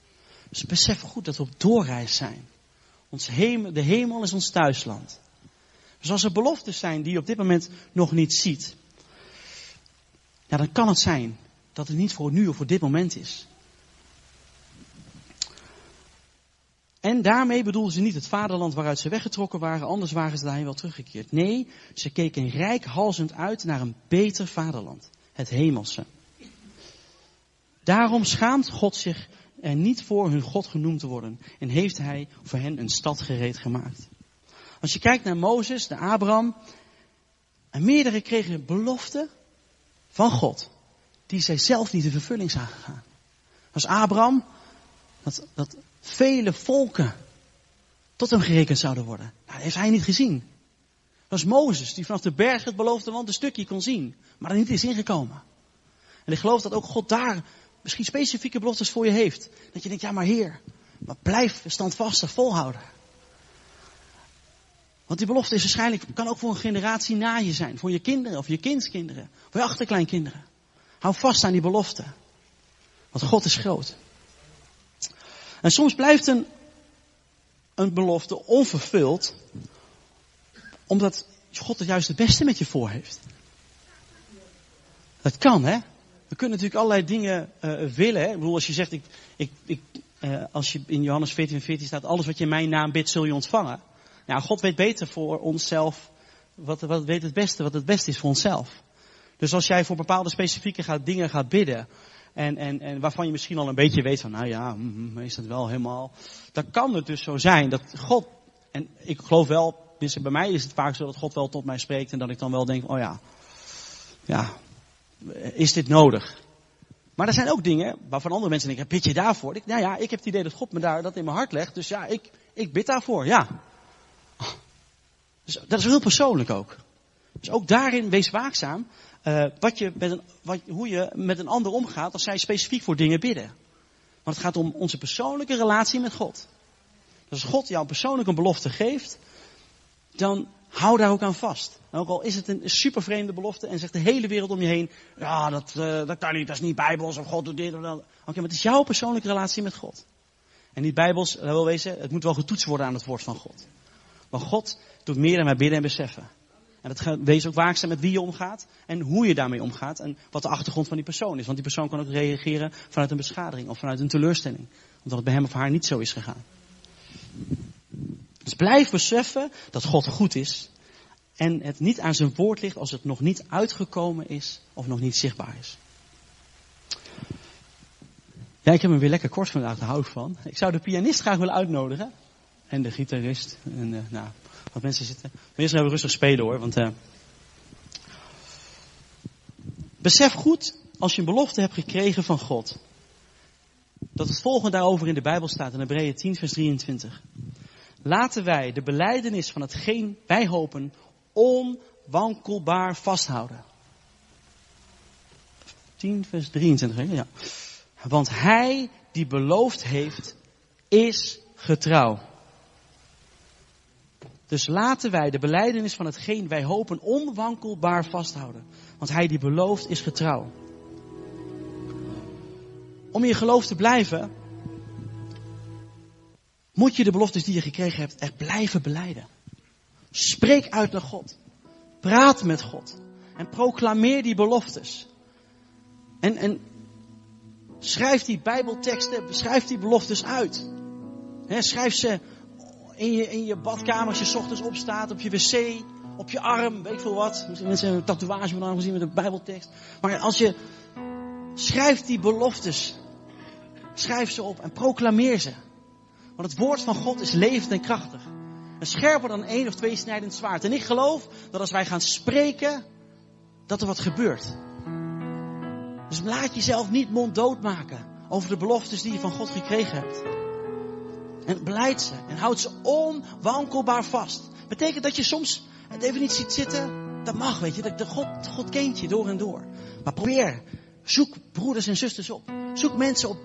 Dus besef goed dat we op doorreis zijn. Ons hemel, de hemel is ons thuisland. Dus als er beloftes zijn die je op dit moment nog niet ziet, ja, dan kan het zijn dat het niet voor nu of voor dit moment is. En daarmee bedoelden ze niet het vaderland waaruit ze weggetrokken waren, anders waren ze daarheen wel teruggekeerd. Nee, ze keken rijkhalzend uit naar een beter vaderland, het hemelse. Daarom schaamt God zich er niet voor hun God genoemd te worden en heeft hij voor hen een stad gereed gemaakt. Als je kijkt naar Mozes, de Abraham, en meerdere kregen beloften van God, die zij zelf niet in vervulling zagen gaan. Als Abraham, dat, dat vele volken tot hem gerekend zouden worden. Nou, dat heeft hij niet gezien. Dat was Mozes, die vanaf de berg het beloofde land een stukje kon zien, maar er niet is ingekomen. En ik geloof dat ook God daar misschien specifieke beloftes voor je heeft. Dat je denkt, ja maar Heer, maar blijf standvastig volhouden. Want die belofte is waarschijnlijk, kan ook voor een generatie na je zijn. Voor je kinderen of je kindskinderen. Voor je achterkleinkinderen. Hou vast aan die belofte. Want God is groot. En soms blijft een, een belofte onvervuld. Omdat God het juist het beste met je voor heeft. Dat kan hè. We kunnen natuurlijk allerlei dingen uh, willen. Hè? Ik bedoel, als je zegt, ik, ik, ik, uh, als je in Johannes 14, 14 staat, alles wat je in mijn naam bidt, zul je ontvangen. Ja, God weet beter voor onszelf, wat, wat weet het beste, wat het beste is voor onszelf. Dus als jij voor bepaalde specifieke gaat, dingen gaat bidden, en, en, en waarvan je misschien al een beetje weet van, nou ja, mm, is dat wel helemaal, dan kan het dus zo zijn dat God, en ik geloof wel, bij mij is het vaak zo dat God wel tot mij spreekt en dat ik dan wel denk, oh ja, ja, is dit nodig? Maar er zijn ook dingen waarvan andere mensen denken, bid je daarvoor? Ik, nou ja, ik heb het idee dat God me daar dat in mijn hart legt, dus ja, ik, ik bid daarvoor, ja. Dus dat is heel persoonlijk ook. Dus ook daarin wees waakzaam uh, wat je met een, wat, hoe je met een ander omgaat als zij specifiek voor dingen bidden. Want het gaat om onze persoonlijke relatie met God. Dus als God jou persoonlijk een belofte geeft, dan hou daar ook aan vast. En ook al is het een super vreemde belofte en zegt de hele wereld om je heen, ja, dat, uh, dat kan niet, dat is niet bijbels of God doet dit of dat. Oké, maar het is jouw persoonlijke relatie met God. En niet bijbels, dat wil wezen, het moet wel getoetst worden aan het woord van God. Maar God doet meer dan wij bidden en beseffen. En dat wees ook waakzaam met wie je omgaat en hoe je daarmee omgaat en wat de achtergrond van die persoon is. Want die persoon kan ook reageren vanuit een beschadiging of vanuit een teleurstelling. Omdat het bij hem of haar niet zo is gegaan. Dus blijf beseffen dat God goed is en het niet aan zijn woord ligt als het nog niet uitgekomen is of nog niet zichtbaar is. Ja, ik heb hem weer lekker kort vandaag, daar hou ik van. Ik zou de pianist graag willen uitnodigen. En de gitarist. En, uh, nou, wat mensen zitten. Eerst even rustig spelen hoor. Want, uh, besef goed, als je een belofte hebt gekregen van God, dat het volgende daarover in de Bijbel staat in Hebreeën 10, vers 23. Laten wij de beleidenis van hetgeen wij hopen onwankelbaar vasthouden. 10, vers 23, ja. Want hij die beloofd heeft, is getrouw. Dus laten wij de beleidenis van hetgeen wij hopen onwankelbaar vasthouden. Want hij die belooft is getrouw. Om in je geloof te blijven, moet je de beloftes die je gekregen hebt echt blijven beleiden. Spreek uit naar God. Praat met God. En proclameer die beloftes. En, en schrijf die bijbelteksten, schrijf die beloftes uit. schrijf ze in je, in je badkamer als je ochtends opstaat, op je wc, op je arm, weet ik veel wat. Misschien mensen hebben een tatoeage van arm gezien met een bijbeltekst. Maar als je schrijft die beloftes, schrijf ze op en proclameer ze. Want het woord van God is levend en krachtig. En scherper dan één of twee snijdend zwaard. En ik geloof dat als wij gaan spreken, dat er wat gebeurt. Dus laat jezelf niet monddood maken. over de beloftes die je van God gekregen hebt. En beleid ze en houd ze onwankelbaar vast. Betekent dat je soms het even niet ziet zitten. Dat mag, weet je. Dat, God, God kent je door en door. Maar probeer. Zoek broeders en zusters op. Zoek mensen op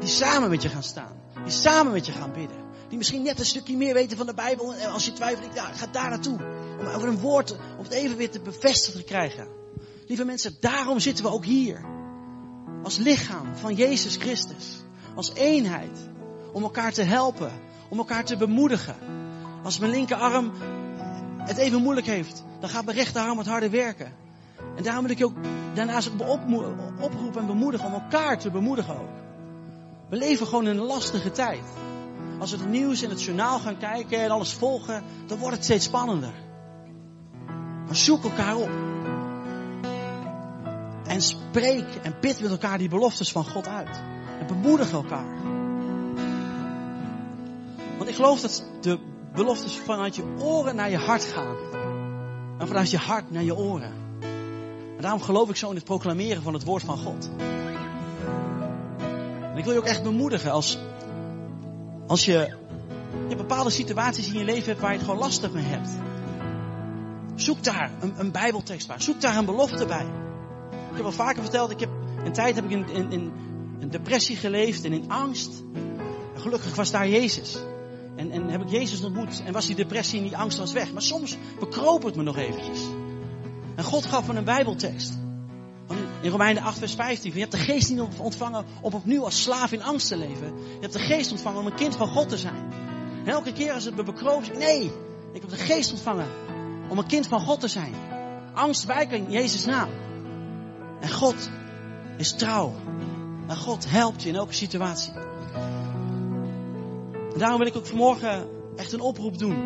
die samen met je gaan staan. Die samen met je gaan bidden. Die misschien net een stukje meer weten van de Bijbel. En als je twijfelt, ja, ga daar naartoe. Om over een woord, om het even weer te bevestigen te krijgen. Lieve mensen, daarom zitten we ook hier. Als lichaam van Jezus Christus. Als eenheid. Om elkaar te helpen. Om elkaar te bemoedigen. Als mijn linkerarm het even moeilijk heeft, dan gaat mijn rechterarm wat harder werken. En daarom wil ik je ook daarnaast ook oproepen en bemoedigen om elkaar te bemoedigen ook. We leven gewoon in een lastige tijd. Als we het nieuws en het journaal gaan kijken en alles volgen, dan wordt het steeds spannender. Maar zoek elkaar op. En spreek en bid met elkaar die beloftes van God uit. En bemoedig elkaar. Want ik geloof dat de beloftes vanuit je oren naar je hart gaan. En vanuit je hart naar je oren. En daarom geloof ik zo in het proclameren van het woord van God. Ik wil je ook echt bemoedigen als, als je, je bepaalde situaties in je leven hebt waar je het gewoon lastig mee hebt. Zoek daar een, een bijbeltekst bij. Zoek daar een belofte bij. Ik heb al vaker verteld, ik heb, een tijd heb ik in, in depressie geleefd en in angst. En gelukkig was daar Jezus. En, en heb ik Jezus ontmoet en was die depressie en die angst was weg. Maar soms bekroop het me nog eventjes. En God gaf me een bijbeltekst. In Romeinen 8 vers 15. Je hebt de geest niet ontvangen om opnieuw als slaaf in angst te leven. Je hebt de geest ontvangen om een kind van God te zijn. En elke keer als het me bekroopt, nee, ik heb de geest ontvangen om een kind van God te zijn. Angst wijken in Jezus' naam. En God is trouw. En God helpt je in elke situatie. Daarom wil ik ook vanmorgen echt een oproep doen.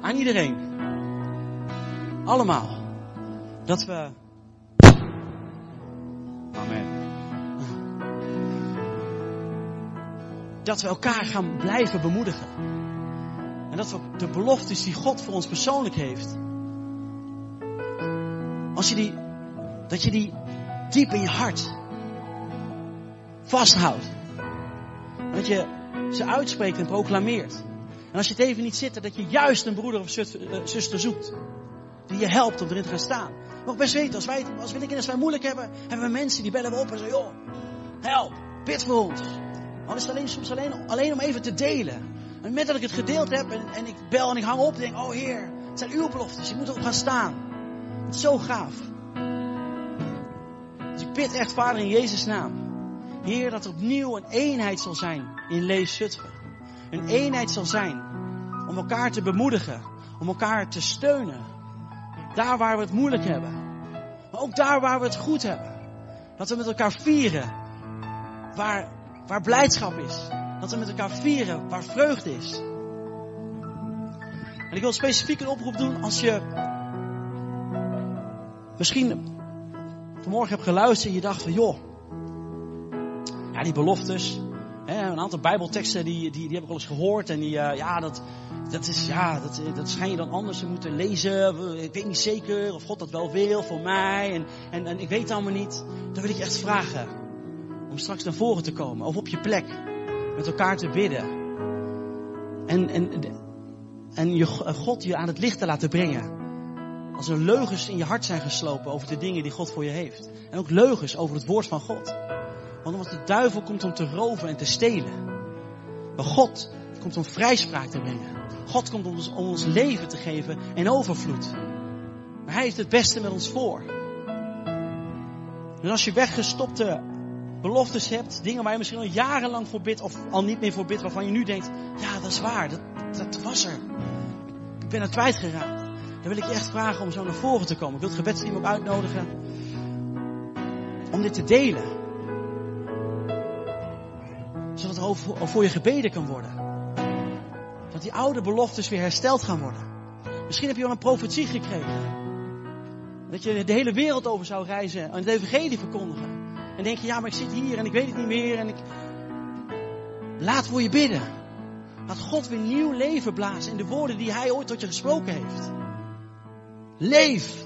Aan iedereen. Allemaal. Dat we. Dat we elkaar gaan blijven bemoedigen. En dat we de beloftes die God voor ons persoonlijk heeft. Als je die. Dat je die diep in je hart vasthoudt. Dat je ze uitspreekt en proclameert. En als je het even niet zit, dat je juist een broeder of eh, zuster zoekt. Die je helpt om erin te gaan staan. Mag best weten, als wij, als wij moeilijk hebben, hebben we mensen die bellen we op en zeggen, joh, help, bid voor ons. Maar is alleen, soms alleen, alleen om even te delen. En met dat ik het gedeeld heb en, en ik bel en ik hang op, denk, oh Heer, het zijn uw beloftes, je moet erop gaan staan. Het is zo gaaf. Dus ik bid echt, Vader, in Jezus' naam. Heer, dat er opnieuw een eenheid zal zijn in Leef Zutphen. Een eenheid zal zijn om elkaar te bemoedigen, om elkaar te steunen. Daar waar we het moeilijk hebben. Maar ook daar waar we het goed hebben. Dat we met elkaar vieren waar, waar blijdschap is. Dat we met elkaar vieren waar vreugde is. En ik wil specifiek een oproep doen als je misschien vanmorgen hebt geluisterd en je dacht van joh, ja, die beloftes. Hè, een aantal bijbelteksten die, die, die heb ik al eens gehoord. En die, uh, ja, dat, dat, is, ja dat, dat schijn je dan anders te moeten lezen. Ik weet niet zeker of God dat wel wil voor mij. En, en, en ik weet het allemaal niet. Dan wil ik je echt vragen. Om straks naar voren te komen. Of op je plek. Met elkaar te bidden. En, en, en je, God je aan het licht te laten brengen. Als er leugens in je hart zijn geslopen over de dingen die God voor je heeft. En ook leugens over het woord van God. Want omdat de duivel komt om te roven en te stelen. Maar God komt om vrijspraak te brengen. God komt om ons, om ons leven te geven in overvloed. Maar Hij heeft het beste met ons voor. En als je weggestopte beloftes hebt, dingen waar je misschien al jarenlang voor bidt of al niet meer voor bidt, waarvan je nu denkt, ja dat is waar, dat, dat was er. Ik ben het kwijtgeraakt. Dan wil ik je echt vragen om zo naar voren te komen. Ik wil het gebedsteam ook uitnodigen om dit te delen zodat er voor je gebeden kan worden. Dat die oude beloftes weer hersteld gaan worden. Misschien heb je al een profetie gekregen. Dat je de hele wereld over zou reizen en het evangelie verkondigen. En denk je, ja, maar ik zit hier en ik weet het niet meer. En ik... Laat voor je bidden. Laat God weer nieuw leven blazen in de woorden die Hij ooit tot je gesproken heeft. Leef.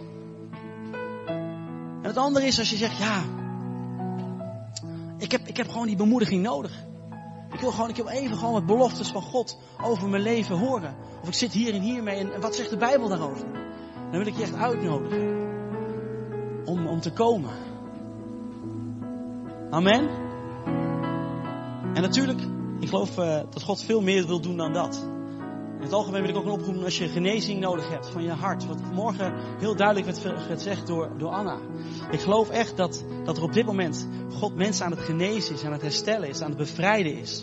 En het andere is als je zegt, ja, ik heb, ik heb gewoon die bemoediging nodig. Ik wil gewoon, ik wil even gewoon wat beloftes van God over mijn leven horen. Of ik zit hier en hier mee en, en wat zegt de Bijbel daarover? Dan wil ik je echt uitnodigen om, om te komen. Amen. En natuurlijk, ik geloof uh, dat God veel meer wil doen dan dat. In het algemeen wil ik ook een oproep als je genezing nodig hebt van je hart. Wat morgen heel duidelijk werd gezegd door, door Anna. Ik geloof echt dat, dat er op dit moment God mensen aan het genezen is, aan het herstellen is, aan het bevrijden is.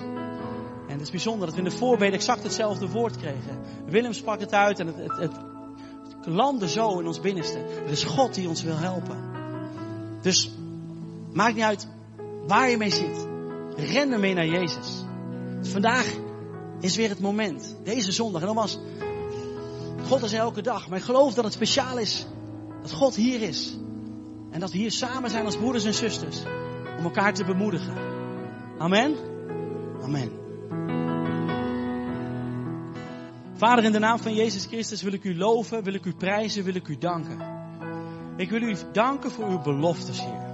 En het is bijzonder dat we in de voorbeden exact hetzelfde woord kregen. Willem sprak het uit en het, het, het landde zo in ons binnenste. Het is God die ons wil helpen. Dus maakt niet uit waar je mee zit. Ren ermee naar Jezus. Vandaag is weer het moment. Deze zondag. En nogmaals, God is elke dag. Maar ik geloof dat het speciaal is dat God hier is. En dat we hier samen zijn als broeders en zusters. Om elkaar te bemoedigen. Amen. Amen. Vader, in de naam van Jezus Christus wil ik u loven, wil ik u prijzen, wil ik u danken. Ik wil u danken voor uw beloftes, Heer.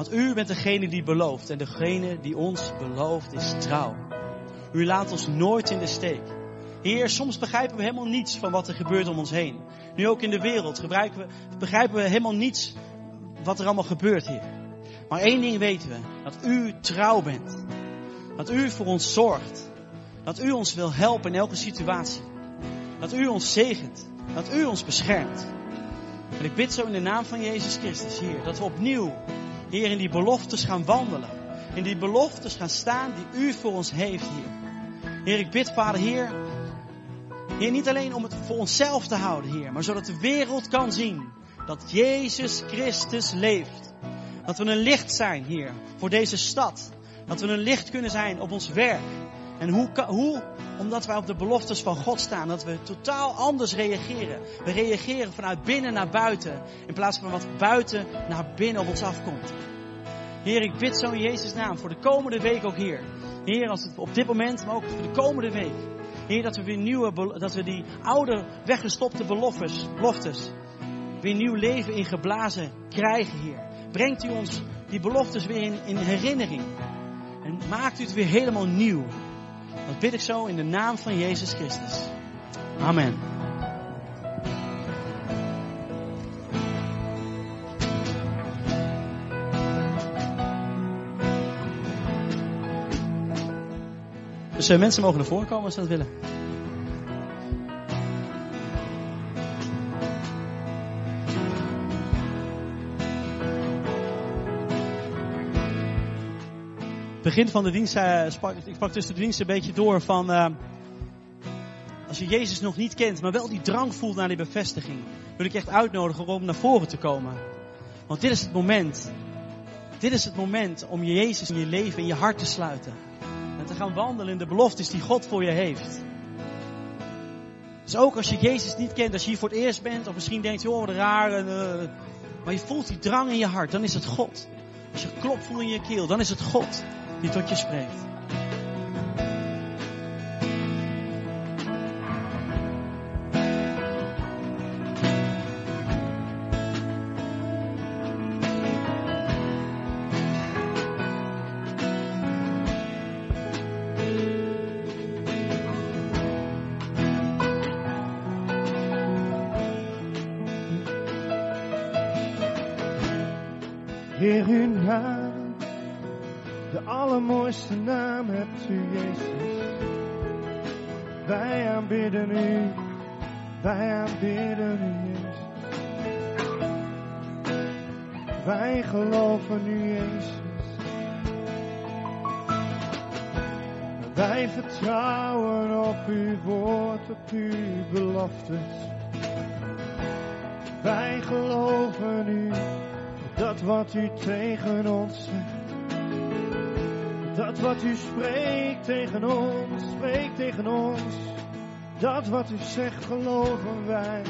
Want u bent degene die belooft en degene die ons belooft is trouw. U laat ons nooit in de steek. Heer, soms begrijpen we helemaal niets van wat er gebeurt om ons heen. Nu ook in de wereld we, begrijpen we helemaal niets wat er allemaal gebeurt, Heer. Maar één ding weten we, dat u trouw bent. Dat u voor ons zorgt. Dat u ons wil helpen in elke situatie. Dat u ons zegent. Dat u ons beschermt. En ik bid zo in de naam van Jezus Christus, Heer, dat we opnieuw, Heer, in die beloftes gaan wandelen. In die beloftes gaan staan die u voor ons heeft, Heer. Heer, ik bid, Vader, Heer. Heer, niet alleen om het voor onszelf te houden, Heer, maar zodat de wereld kan zien dat Jezus Christus leeft. Dat we een licht zijn, Heer, voor deze stad. Dat we een licht kunnen zijn op ons werk. En hoe, hoe? Omdat wij op de beloftes van God staan. Dat we totaal anders reageren. We reageren vanuit binnen naar buiten. In plaats van wat buiten naar binnen op ons afkomt. Heer, ik bid zo in Jezus' naam voor de komende week ook hier. Heer, als het op dit moment, maar ook voor de komende week. Heer, dat we weer nieuwe, dat we die oude weggestopte beloftes, beloftes weer nieuw leven in geblazen krijgen, Heer. Brengt u ons die beloftes weer in, in herinnering. En maakt u het weer helemaal nieuw. Dat bid ik zo in de naam van Jezus Christus. Amen. Dus uh, mensen mogen ervoor komen als ze dat willen. Begin van de dienst, uh, sprak, ik sprak tussen de dienst een beetje door van... Uh, als je Jezus nog niet kent, maar wel die drang voelt naar die bevestiging... wil ik je echt uitnodigen om naar voren te komen. Want dit is het moment. Dit is het moment om je Jezus in je leven, in je hart te sluiten te gaan wandelen in de beloftes die God voor je heeft. Dus ook als je Jezus niet kent, als je hier voor het eerst bent, of misschien denkt, joh, wat raar, uh, maar je voelt die drang in je hart, dan is het God. Als je klop voelt in je keel, dan is het God die tot je spreekt. Wij aanbidden u, Jezus. Wij geloven u, Jezus. Wij vertrouwen op uw woord, op uw beloftes. Wij geloven u dat wat u tegen ons zegt, dat wat u spreekt tegen ons, spreekt tegen ons, dat wat u zegt geloven wij.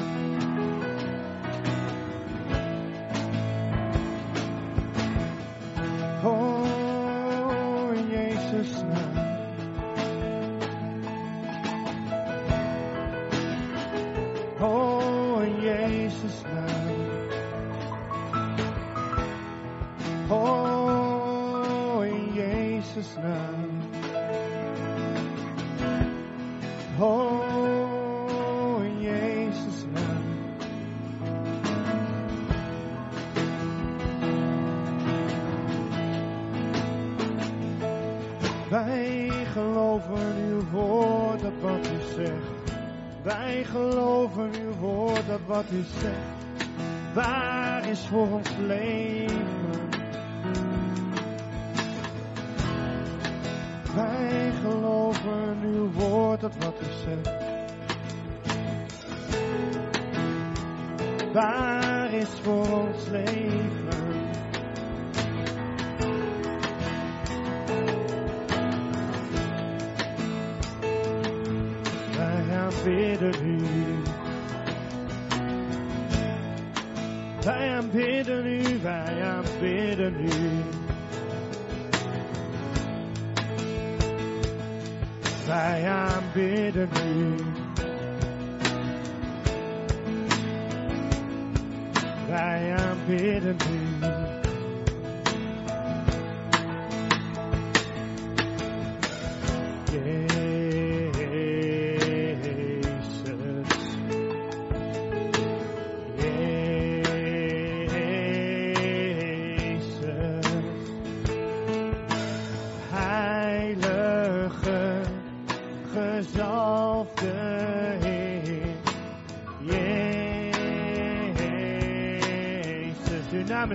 Wij aanbidden u. Wij aanbidden u, wij aanbidden u. Wij aanbidden u. Wij aanbidden u. Jezus.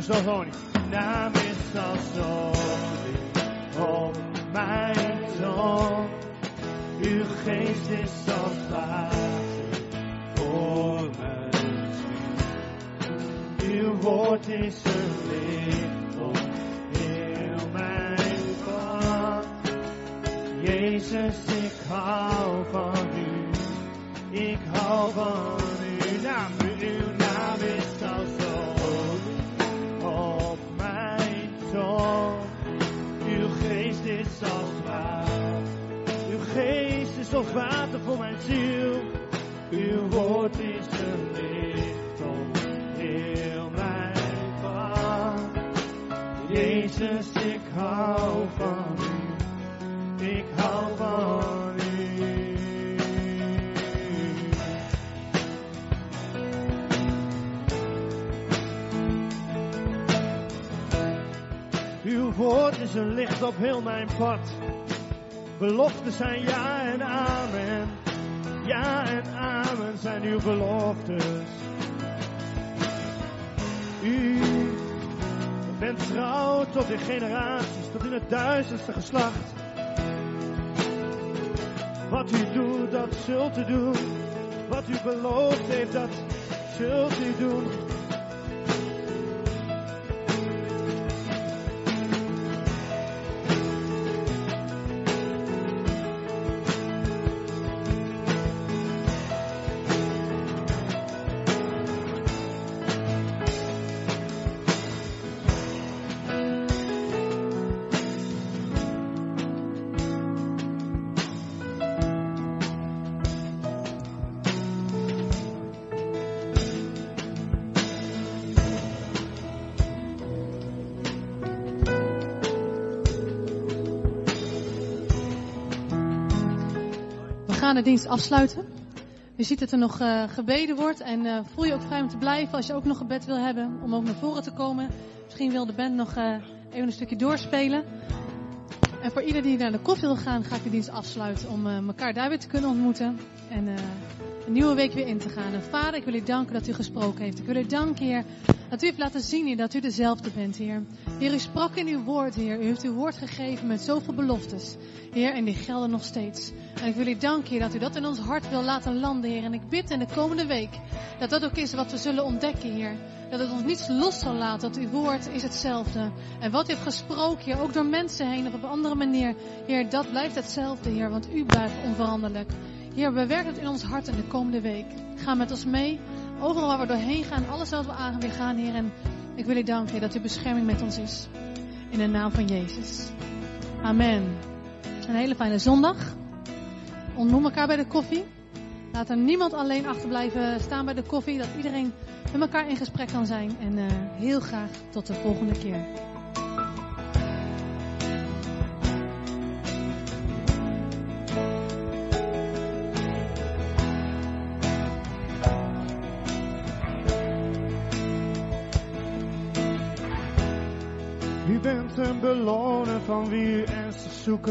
Uw naam is woord is een licht op heel mijn pad. Beloften zijn ja en amen. Ja en amen zijn uw beloftes. U bent trouw tot in generaties, tot in het duizendste geslacht. Wat u doet, dat zult u doen. Wat u beloofd heeft, dat zult u doen. De dienst afsluiten. Je ziet dat er nog eh, gebeden wordt en eh, voel je ook vrij om te blijven als je ook nog gebed wil hebben, om ook naar voren te komen. Misschien wil de band nog eh, even een stukje doorspelen. En voor ieder die naar de koffie wil gaan, ga ik de dienst afsluiten om elkaar daar weer te kunnen ontmoeten. En een nieuwe week weer in te gaan. En vader, ik wil u danken dat u gesproken heeft. Ik wil u danken, dat u heeft laten zien, Heer, dat u dezelfde bent, Heer. Heer, u sprak in uw woord, Heer. U heeft uw woord gegeven met zoveel beloftes. Heer, en die gelden nog steeds. En ik wil u danken, Heer, dat u dat in ons hart wil laten landen, Heer. En ik bid in de komende week dat dat ook is wat we zullen ontdekken, Heer. Dat het ons niets los zal laten, dat uw woord is hetzelfde. En wat u heeft gesproken, Heer, ook door mensen heen of op een andere manier. Heer, dat blijft hetzelfde, Heer, want u blijft onveranderlijk. Heer, bewerk het in ons hart in de komende week. Ga met ons mee, overal waar we doorheen gaan, alles wat we aan weer gaan, Heer. En ik wil u danken, dat uw bescherming met ons is. In de naam van Jezus. Amen. Een hele fijne zondag. Ontmoet elkaar bij de koffie. Laat er niemand alleen achterblijven staan bij de koffie. Dat iedereen met elkaar in gesprek kan zijn. En uh, heel graag tot de volgende keer.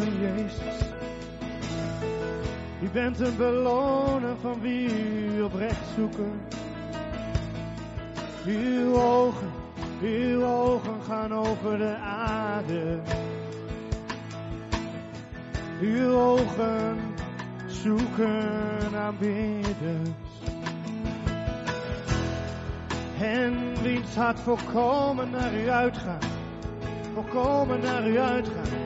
Jezus. U bent een beloner van wie u oprecht zoeken. Uw ogen, uw ogen gaan over de aarde. Uw ogen zoeken aanbidders. En wiens hart volkomen naar u uitgaat. Volkomen naar u uitgaat.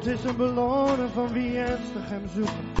God is een beloner van wie ernstig hem zoeken.